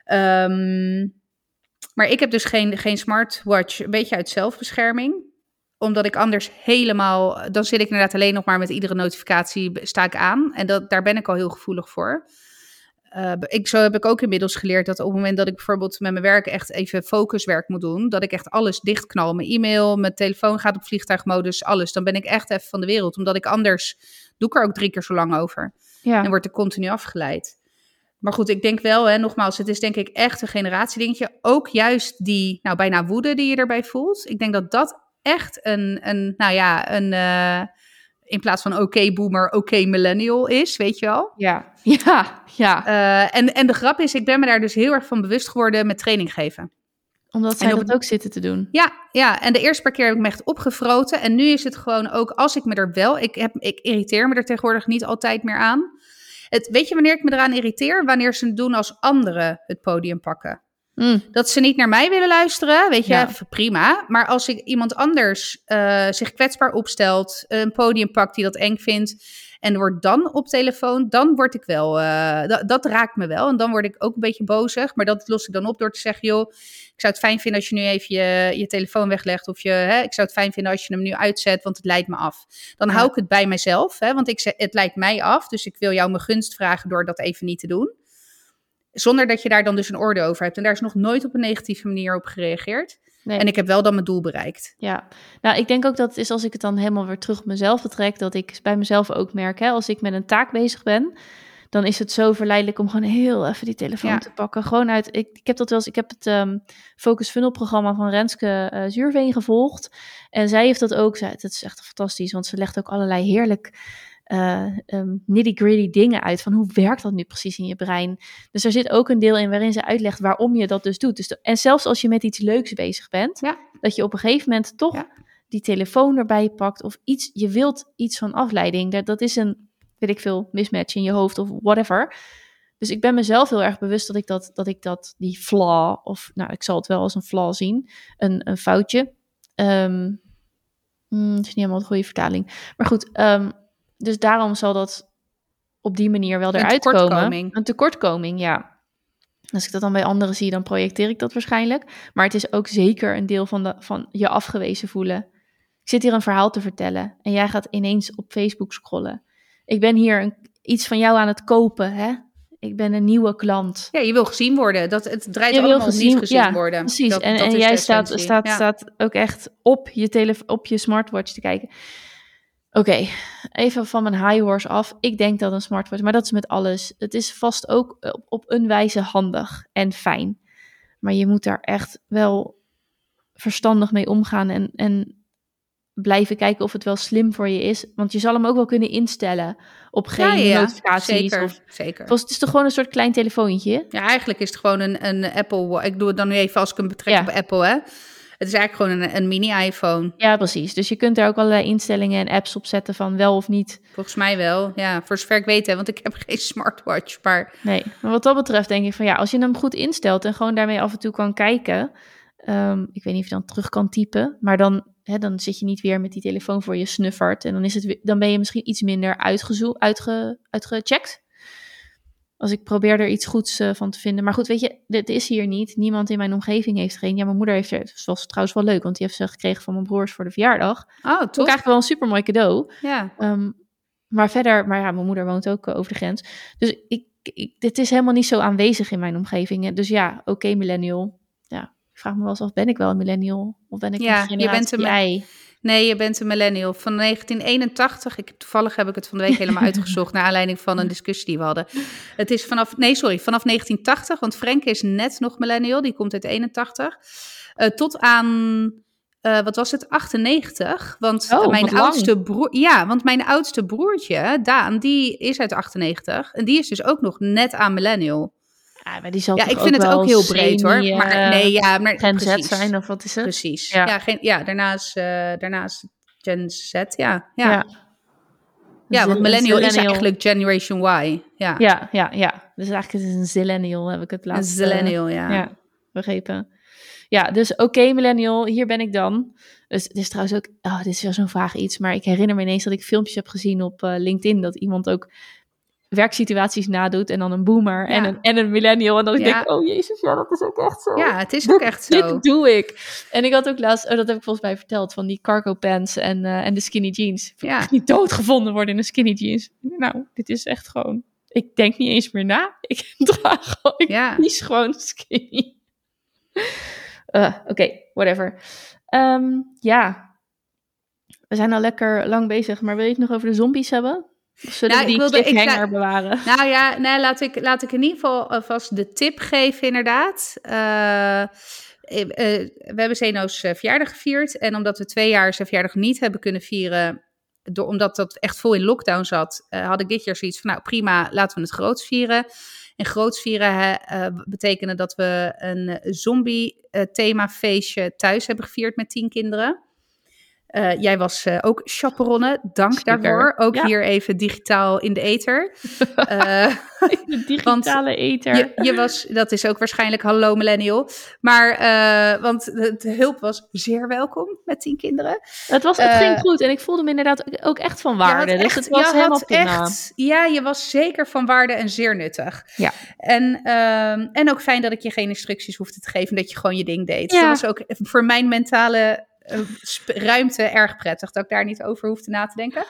Ehm, maar ik heb dus geen, geen smartwatch, een beetje uit zelfbescherming. Omdat ik anders helemaal, dan zit ik inderdaad alleen nog maar met iedere notificatie sta ik aan. En dat, daar ben ik al heel gevoelig voor. Uh, ik, zo heb ik ook inmiddels geleerd dat op het moment dat ik bijvoorbeeld met mijn werk echt even focuswerk moet doen, dat ik echt alles dichtknal. Mijn e-mail, mijn telefoon gaat op vliegtuigmodus, alles. Dan ben ik echt even van de wereld, omdat ik anders doe ik er ook drie keer zo lang over. Ja. En word ik continu afgeleid. Maar goed, ik denk wel, hè, nogmaals, het is denk ik echt een generatiedingetje. Ook juist die, nou bijna woede die je erbij voelt. Ik denk dat dat echt een, een nou ja, een... Uh, in plaats van oké boomer, oké millennial is, weet je wel? Ja, ja, ja. Uh, en, en de grap is, ik ben me daar dus heel erg van bewust geworden met training geven. Omdat zij dat ook zitten te doen. Ja, ja, en de eerste paar keer heb ik me echt opgefroten. En nu is het gewoon ook, als ik me er wel... Ik, heb, ik irriteer me er tegenwoordig niet altijd meer aan. Het, weet je wanneer ik me eraan irriteer? Wanneer ze het doen als anderen het podium pakken. Mm. Dat ze niet naar mij willen luisteren, weet je, ja. prima. Maar als ik iemand anders uh, zich kwetsbaar opstelt, een podium pakt die dat eng vindt en wordt dan op telefoon, dan word ik wel, uh, dat, dat, raakt me wel. En dan word ik ook een beetje bozig, maar dat los ik dan op door te zeggen, joh, ik zou het fijn vinden als je nu even je, je telefoon weglegt of je, hè, ik zou het fijn vinden als je hem nu uitzet, want het leidt me af. Dan ja. hou ik het bij mezelf, hè, want ik het leidt mij af, dus ik wil jou mijn gunst vragen door dat even niet te doen. Zonder dat je daar dan dus een orde over hebt. En daar is nog nooit op een negatieve manier op gereageerd. Nee. En ik heb wel dan mijn doel bereikt. Ja, nou ik denk ook dat het is als ik het dan helemaal weer terug op mezelf betrek, dat ik bij mezelf ook merk, hè, als ik met een taak bezig ben, dan is het zo verleidelijk om gewoon heel even die telefoon ja. te pakken. Gewoon uit, ik, ik heb dat wel eens, ik heb het um, Focus Funnel programma van Renske uh, Zuurveen gevolgd. En zij heeft dat ook, zij, het is echt fantastisch, want ze legt ook allerlei heerlijk uh, um, nitty-gritty dingen uit. Van hoe werkt dat nu precies in je brein? Dus er zit ook een deel in waarin ze uitlegt waarom je dat dus doet. Dus de, en zelfs als je met iets leuks bezig bent, ja. dat je op een gegeven moment toch ja. die telefoon erbij pakt of iets, je wilt iets van afleiding. Dat, dat is een, weet ik veel, mismatch in je hoofd of whatever. Dus ik ben mezelf heel erg bewust dat ik dat, dat, ik dat die flaw, of nou, ik zal het wel als een flaw zien, een, een foutje. Um, mm, het is niet helemaal de goede vertaling. Maar goed, um, dus daarom zal dat op die manier wel eruit een komen. Een tekortkoming, ja. Als ik dat dan bij anderen zie, dan projecteer ik dat waarschijnlijk. Maar het is ook zeker een deel van, de, van je afgewezen voelen. Ik zit hier een verhaal te vertellen en jij gaat ineens op Facebook scrollen. Ik ben hier een, iets van jou aan het kopen, hè? Ik ben een nieuwe klant. Ja, je wil gezien worden. Dat, het draait je allemaal gezien, niet gezien ja, worden. Precies, dat, en, dat en jij staat, staat, ja. staat ook echt op je, op je smartwatch te kijken. Oké, even van mijn high horse af. Ik denk dat een smartwatch, maar dat is met alles. Het is vast ook op, op een wijze handig en fijn. Maar je moet daar echt wel verstandig mee omgaan en, en blijven kijken of het wel slim voor je is. Want je zal hem ook wel kunnen instellen op geen Ja, notificaties. Zeker, Of, zeker. het is toch gewoon een soort klein telefoontje? Ja, eigenlijk is het gewoon een, een Apple... Ik doe het dan nu even als ik hem betrek Ja. op Apple, hè. Het is eigenlijk gewoon een, een mini-iPhone. Ja, precies. Dus je kunt daar ook allerlei instellingen en apps op zetten van wel of niet. Volgens mij wel. Ja, voor zover ik weet, hè, want ik heb geen smartwatch. Maar Nee, maar wat dat betreft denk ik van ja, als je hem goed instelt en gewoon daarmee af en toe kan kijken. ehm, ik weet niet of je dan terug kan typen, maar dan, hè, dan zit je niet weer met die telefoon voor je snuffert. En dan, is het, dan ben je misschien iets minder uitgezo- uitge, uitgecheckt. Als ik probeer er iets goeds eh, van te vinden. Maar goed, weet je, dit is hier niet. Niemand in mijn omgeving heeft er een. Ja, mijn moeder heeft er. Het was trouwens wel leuk, want die heeft ze gekregen van mijn broers voor de verjaardag. oh, toch? krijg ik wel een super mooi cadeau. Ja. Ehm, maar verder, maar ja, mijn moeder woont ook eh, over de grens. Dus ik, ik, dit is helemaal niet zo aanwezig in mijn omgeving. Dus ja, oké, millennial. Ja, ik vraag me wel eens af, ben ik wel een millennial? Of ben ik Ja, een je bent generatie een-? Nee, je bent een millennial. Van 1981, ik, toevallig heb ik het van de week helemaal uitgezocht... naar aanleiding van een discussie die we hadden. Het is vanaf, nee sorry, vanaf 1980, want Frank is net nog millennial, die komt uit 81. eh, tot aan, eh, wat was het, 98. Want Oh, mijn oudste broer, ja, want mijn oudste broertje, Daan, die is uit 98. En die is dus ook nog net aan millennial. Ja, maar die zal Ja, ik vind het ook heel breed hoor. Maar eh, nee, ja, maar Gen Z precies. zijn, of wat is het? Precies. Ja. Ja, geen, ja daarnaast, eh daarnaast Gen Z, ja. Ja, ja. Ja. want millennial is eigenlijk Generation Y. Ja, Ja, ja, ja. Dus eigenlijk is het een zillennial, heb ik het een laatst... zillennial, ja. Ja, begrepen. Ja, dus oké, millennial, hier ben ik dan. Dus het is trouwens ook, oh, dit is wel zo'n vaag iets, maar ik herinner me ineens dat ik filmpjes heb gezien op eh, LinkedIn dat iemand ook werksituaties nadoet en dan een boomer en, een, en een millennial. En ik Ja. denk, oh jezus, ja, dat is ook echt zo. Ja, het is ook echt zo. Dit doe ik. En ik had ook laatst, oh, dat heb ik volgens mij verteld, van die cargo pants en, eh, en de skinny jeans. Ik Ja. niet doodgevonden worden in een skinny jeans. Nou, dit is echt gewoon, ik denk niet eens meer na. Ik draag gewoon, ik Ja. kies gewoon skinny. Eh, Oké, whatever. Ehm, ja, we zijn al lekker lang bezig, maar wil je het nog over de zombies hebben? Zullen Nou, we ik die wilde- ik cliffhanger zei- bewaren? Nou ja, nee, laat, ik, laat ik in ieder geval alvast de tip geven, inderdaad. Eh, eh, we hebben Zeno's eh, verjaardag gevierd. En omdat we twee jaar zijn verjaardag niet hebben kunnen vieren, door, omdat dat echt vol in lockdown zat, had ik dit jaar zoiets van, nou prima, laten we het groots vieren. En groots vieren hè, betekende dat we een zombie-themafeestje thuis hebben gevierd met tien kinderen. Eh, jij was eh, ook chaperonne, dank Zeker, daarvoor. Ook ja. hier even digitaal in de ether. Eh, De digitale eter. je, je was, dat is ook waarschijnlijk hallo millennial. Maar, want de, de hulp was zeer welkom met tien kinderen. Het, was, het ging goed en ik voelde me inderdaad ook echt van waarde. Dus echt- het was helemaal echt- ja, je was zeker van waarde en zeer nuttig. Ja. En, ehm, en ook fijn dat ik je geen instructies hoefde te geven, dat je gewoon je ding deed. Ja. Dat was ook voor mijn mentale ruimte erg prettig, dat ik daar niet over hoefde na te denken.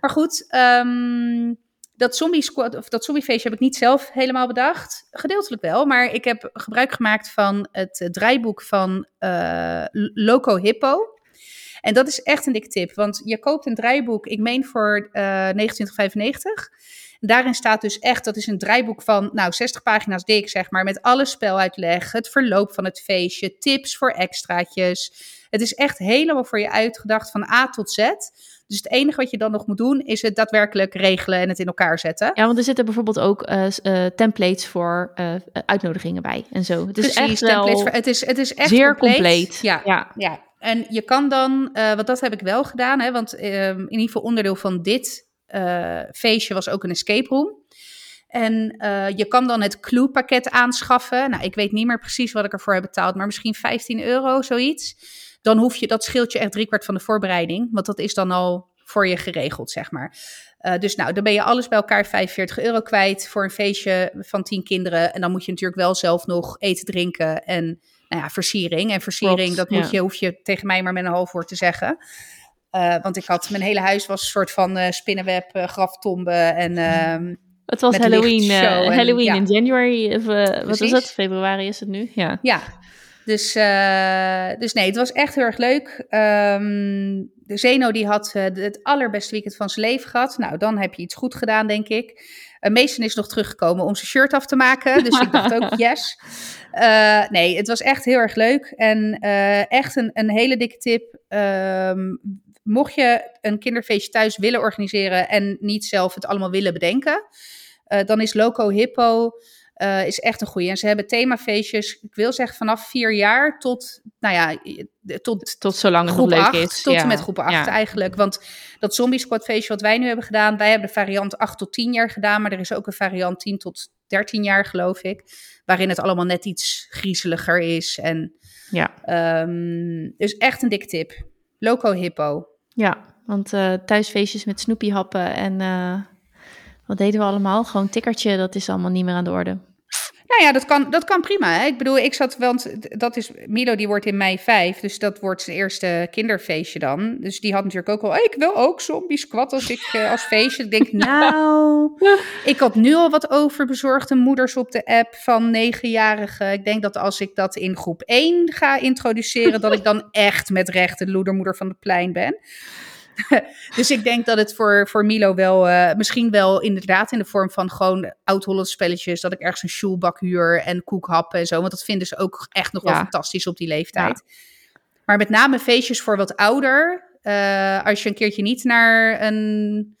Maar goed, ehm, dat zombie squad of dat zombiefeestje heb ik niet zelf helemaal bedacht. Gedeeltelijk wel, maar ik heb gebruik gemaakt van het eh, draaiboek van eh, Loco Hippo. En dat is echt een dikke tip, want je koopt een draaiboek, ik meen voor eh 29,95. En daarin staat dus echt, dat is een draaiboek van nou 60 pagina's dik, zeg maar, met alle speluitleg, het verloop van het feestje, tips voor extraatjes. Het is echt helemaal voor je uitgedacht van A tot Z. Dus het enige wat je dan nog moet doen, is het daadwerkelijk regelen en het in elkaar zetten. Ja, want er zitten bijvoorbeeld ook eh, eh, templates voor eh, uitnodigingen bij en zo. Het is Precies, echt wel templates voor- het, is, het is echt zeer compleet. compleet. Ja, ja. Ja, en je kan dan, want dat heb ik wel gedaan, hè, want ehm, in ieder geval onderdeel van dit feestje was ook een escape room. En je kan dan het clue-pakket aanschaffen. Nou, ik weet niet meer precies wat ik ervoor heb betaald, maar misschien 15 euro, zoiets. Dan hoef je, dat scheelt je echt driekwart van de voorbereiding, want dat is dan al voor je geregeld, zeg maar. Eh, dus nou, dan ben je alles bij elkaar 45 euro kwijt voor een feestje van 10 kinderen. En dan moet je natuurlijk wel zelf nog eten, drinken en nou ja, versiering. En versiering, Klopt, dat ja. moet je, hoef je tegen mij maar met een half woord te zeggen. Eh, want ik had, mijn hele huis was een soort van eh, spinnenweb, graftombe en... ehm, Het was Halloween, en- Halloween ja. in January. Of, wat Precies. het? Februari is het nu? Ja. ja, Dus, uh, dus nee, het was echt heel erg leuk. Um, de Zeno die had uh, het allerbeste weekend van zijn leven gehad. Nou, dan heb je iets goed gedaan, denk ik. Uh, Mason is nog teruggekomen om zijn shirt af te maken. Dus ik dacht ook, yes. Uh, nee, het was echt heel erg leuk. En echt een, een hele dikke tip. Um, mocht je een kinderfeestje thuis willen organiseren en niet zelf het allemaal willen bedenken, dan is Loco Hippo uh, is echt een goede. En ze hebben themafeestjes, ik wil zeggen vanaf vier jaar tot, nou ja, tot, tot zolang het groep leuk acht, is. Tot ja. en met groep 8 ja. eigenlijk. Want dat Zombie Squad feestje wat wij nu hebben gedaan, wij hebben de variant 8 tot 10 jaar gedaan, maar er is ook een variant 10 tot 13 jaar geloof ik, waarin het allemaal net iets griezeliger is. En, ja. Um, dus echt een dikke tip. Loco Hippo. Ja, want uh, thuisfeestjes met snoepiehappen en... Uh wat deden we allemaal? Gewoon tikkertje, dat is allemaal niet meer aan de orde. Nou ja, dat kan, dat kan prima. Hè? Ik bedoel, ik zat, want dat is, Milo die wordt in mei vijf, dus dat wordt zijn eerste kinderfeestje dan. Dus die had natuurlijk ook al, ik wil ook zombie squat als ik uh, als feestje. Ik denk, nou, ik had nu al wat overbezorgde moeders op de app van negenjarigen. Ik denk dat als ik dat in groep 1 ga introduceren, dat ik dan echt met recht de loedermoeder van de plein ben. dus ik denk dat het voor, voor Milo wel, uh, misschien wel inderdaad in de vorm van gewoon oud-Hollandse spelletjes, dat ik ergens een shoelbak huur en koekhappen en zo, want dat vinden ze ook echt nog ja. wel fantastisch op die leeftijd. Ja. Maar met name feestjes voor wat ouder, uh, als je een keertje niet naar een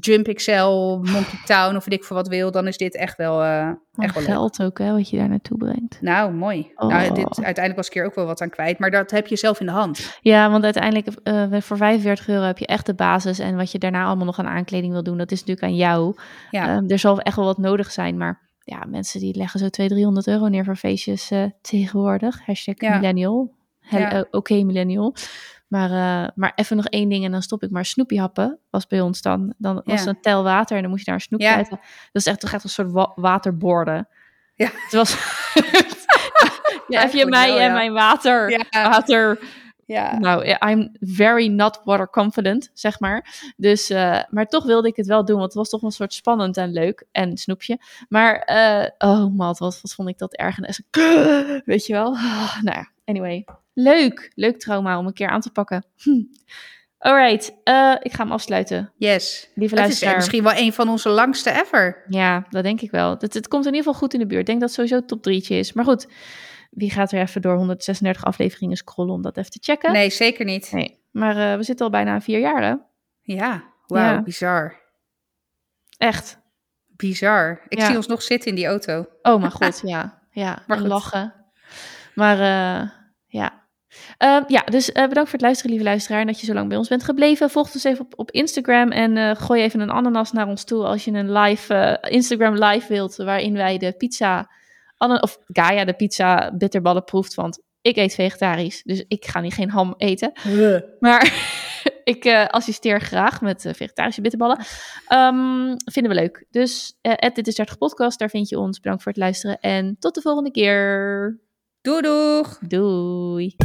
Jump XL, Monkey Town of weet ik voor wat wil, dan is dit echt wel, uh, echt wel geld leuk. ook, hè, wat je daar naartoe brengt. Nou, mooi. Oh. Nou, dit, uiteindelijk was ik hier ook wel wat aan kwijt, maar dat heb je zelf in de hand. Ja, want uiteindelijk uh, voor 45 euro heb je echt de basis en wat je daarna allemaal nog aan aankleding wil doen, dat is natuurlijk aan jou. Ja. Um, er zal echt wel wat nodig zijn, maar ja, mensen die leggen zo 200, 300 euro neer voor feestjes uh, tegenwoordig. Hashtag ja. millennial. Ja. Oké, okay, millennial. Maar, uh, maar even nog één ding en dan stop ik. Maar snoepiehappen was bij ons dan. Dan was Ja. het een tel water en dan moest je daar een snoepje Ja. uit. Dat is echt, toch echt een soort wa waterborden. Ja. Het was... ja, heb je mij wel, en ja. mijn water... Ja. Water... Ja. Nou, I'm very not water confident, zeg maar. Dus, eh, maar toch wilde ik het wel doen, want het was toch een soort spannend en leuk. En snoepje. Maar, eh, oh man, wat, wat vond ik dat erg. En weet je wel. Ah, nou ja, anyway. Leuk. Leuk trauma om een keer aan te pakken. Hm. Alright, eh, ik ga hem afsluiten. Yes. Lieve Het is misschien wel een van onze langste ever. Ja, dat denk ik wel. Het, het komt in ieder geval goed in de buurt. Ik denk dat het sowieso top drietje is. Maar goed, wie gaat er even door 136 afleveringen scrollen om dat even te checken? Nee, zeker niet. Nee. Maar eh, we zitten al bijna aan vier jaar, hè? Ja, wauw, Ja. bizar. Echt. Bizar. Ik Ja. zie ons nog zitten in die auto. Oh mijn god, ja. Ja, Maar en lachen. Maar eh, ja. Ehm, ja, dus eh, bedankt voor het luisteren, lieve luisteraar. En dat je zo lang bij ons bent gebleven. Volg ons even op, op Instagram en eh, gooi even een ananas naar ons toe als je een live, Instagram live wilt, waarin wij de pizza, of Gaia de pizza bitterballen proeft. Want ik eet vegetarisch, dus ik ga niet geen ham eten. Maar ik assisteer graag met vegetarische bitterballen. Ehm, vinden we leuk. Dus eh dit is 30 podcast, daar vind je ons. Bedankt voor het luisteren en tot de volgende keer. Doei doeg! Doei.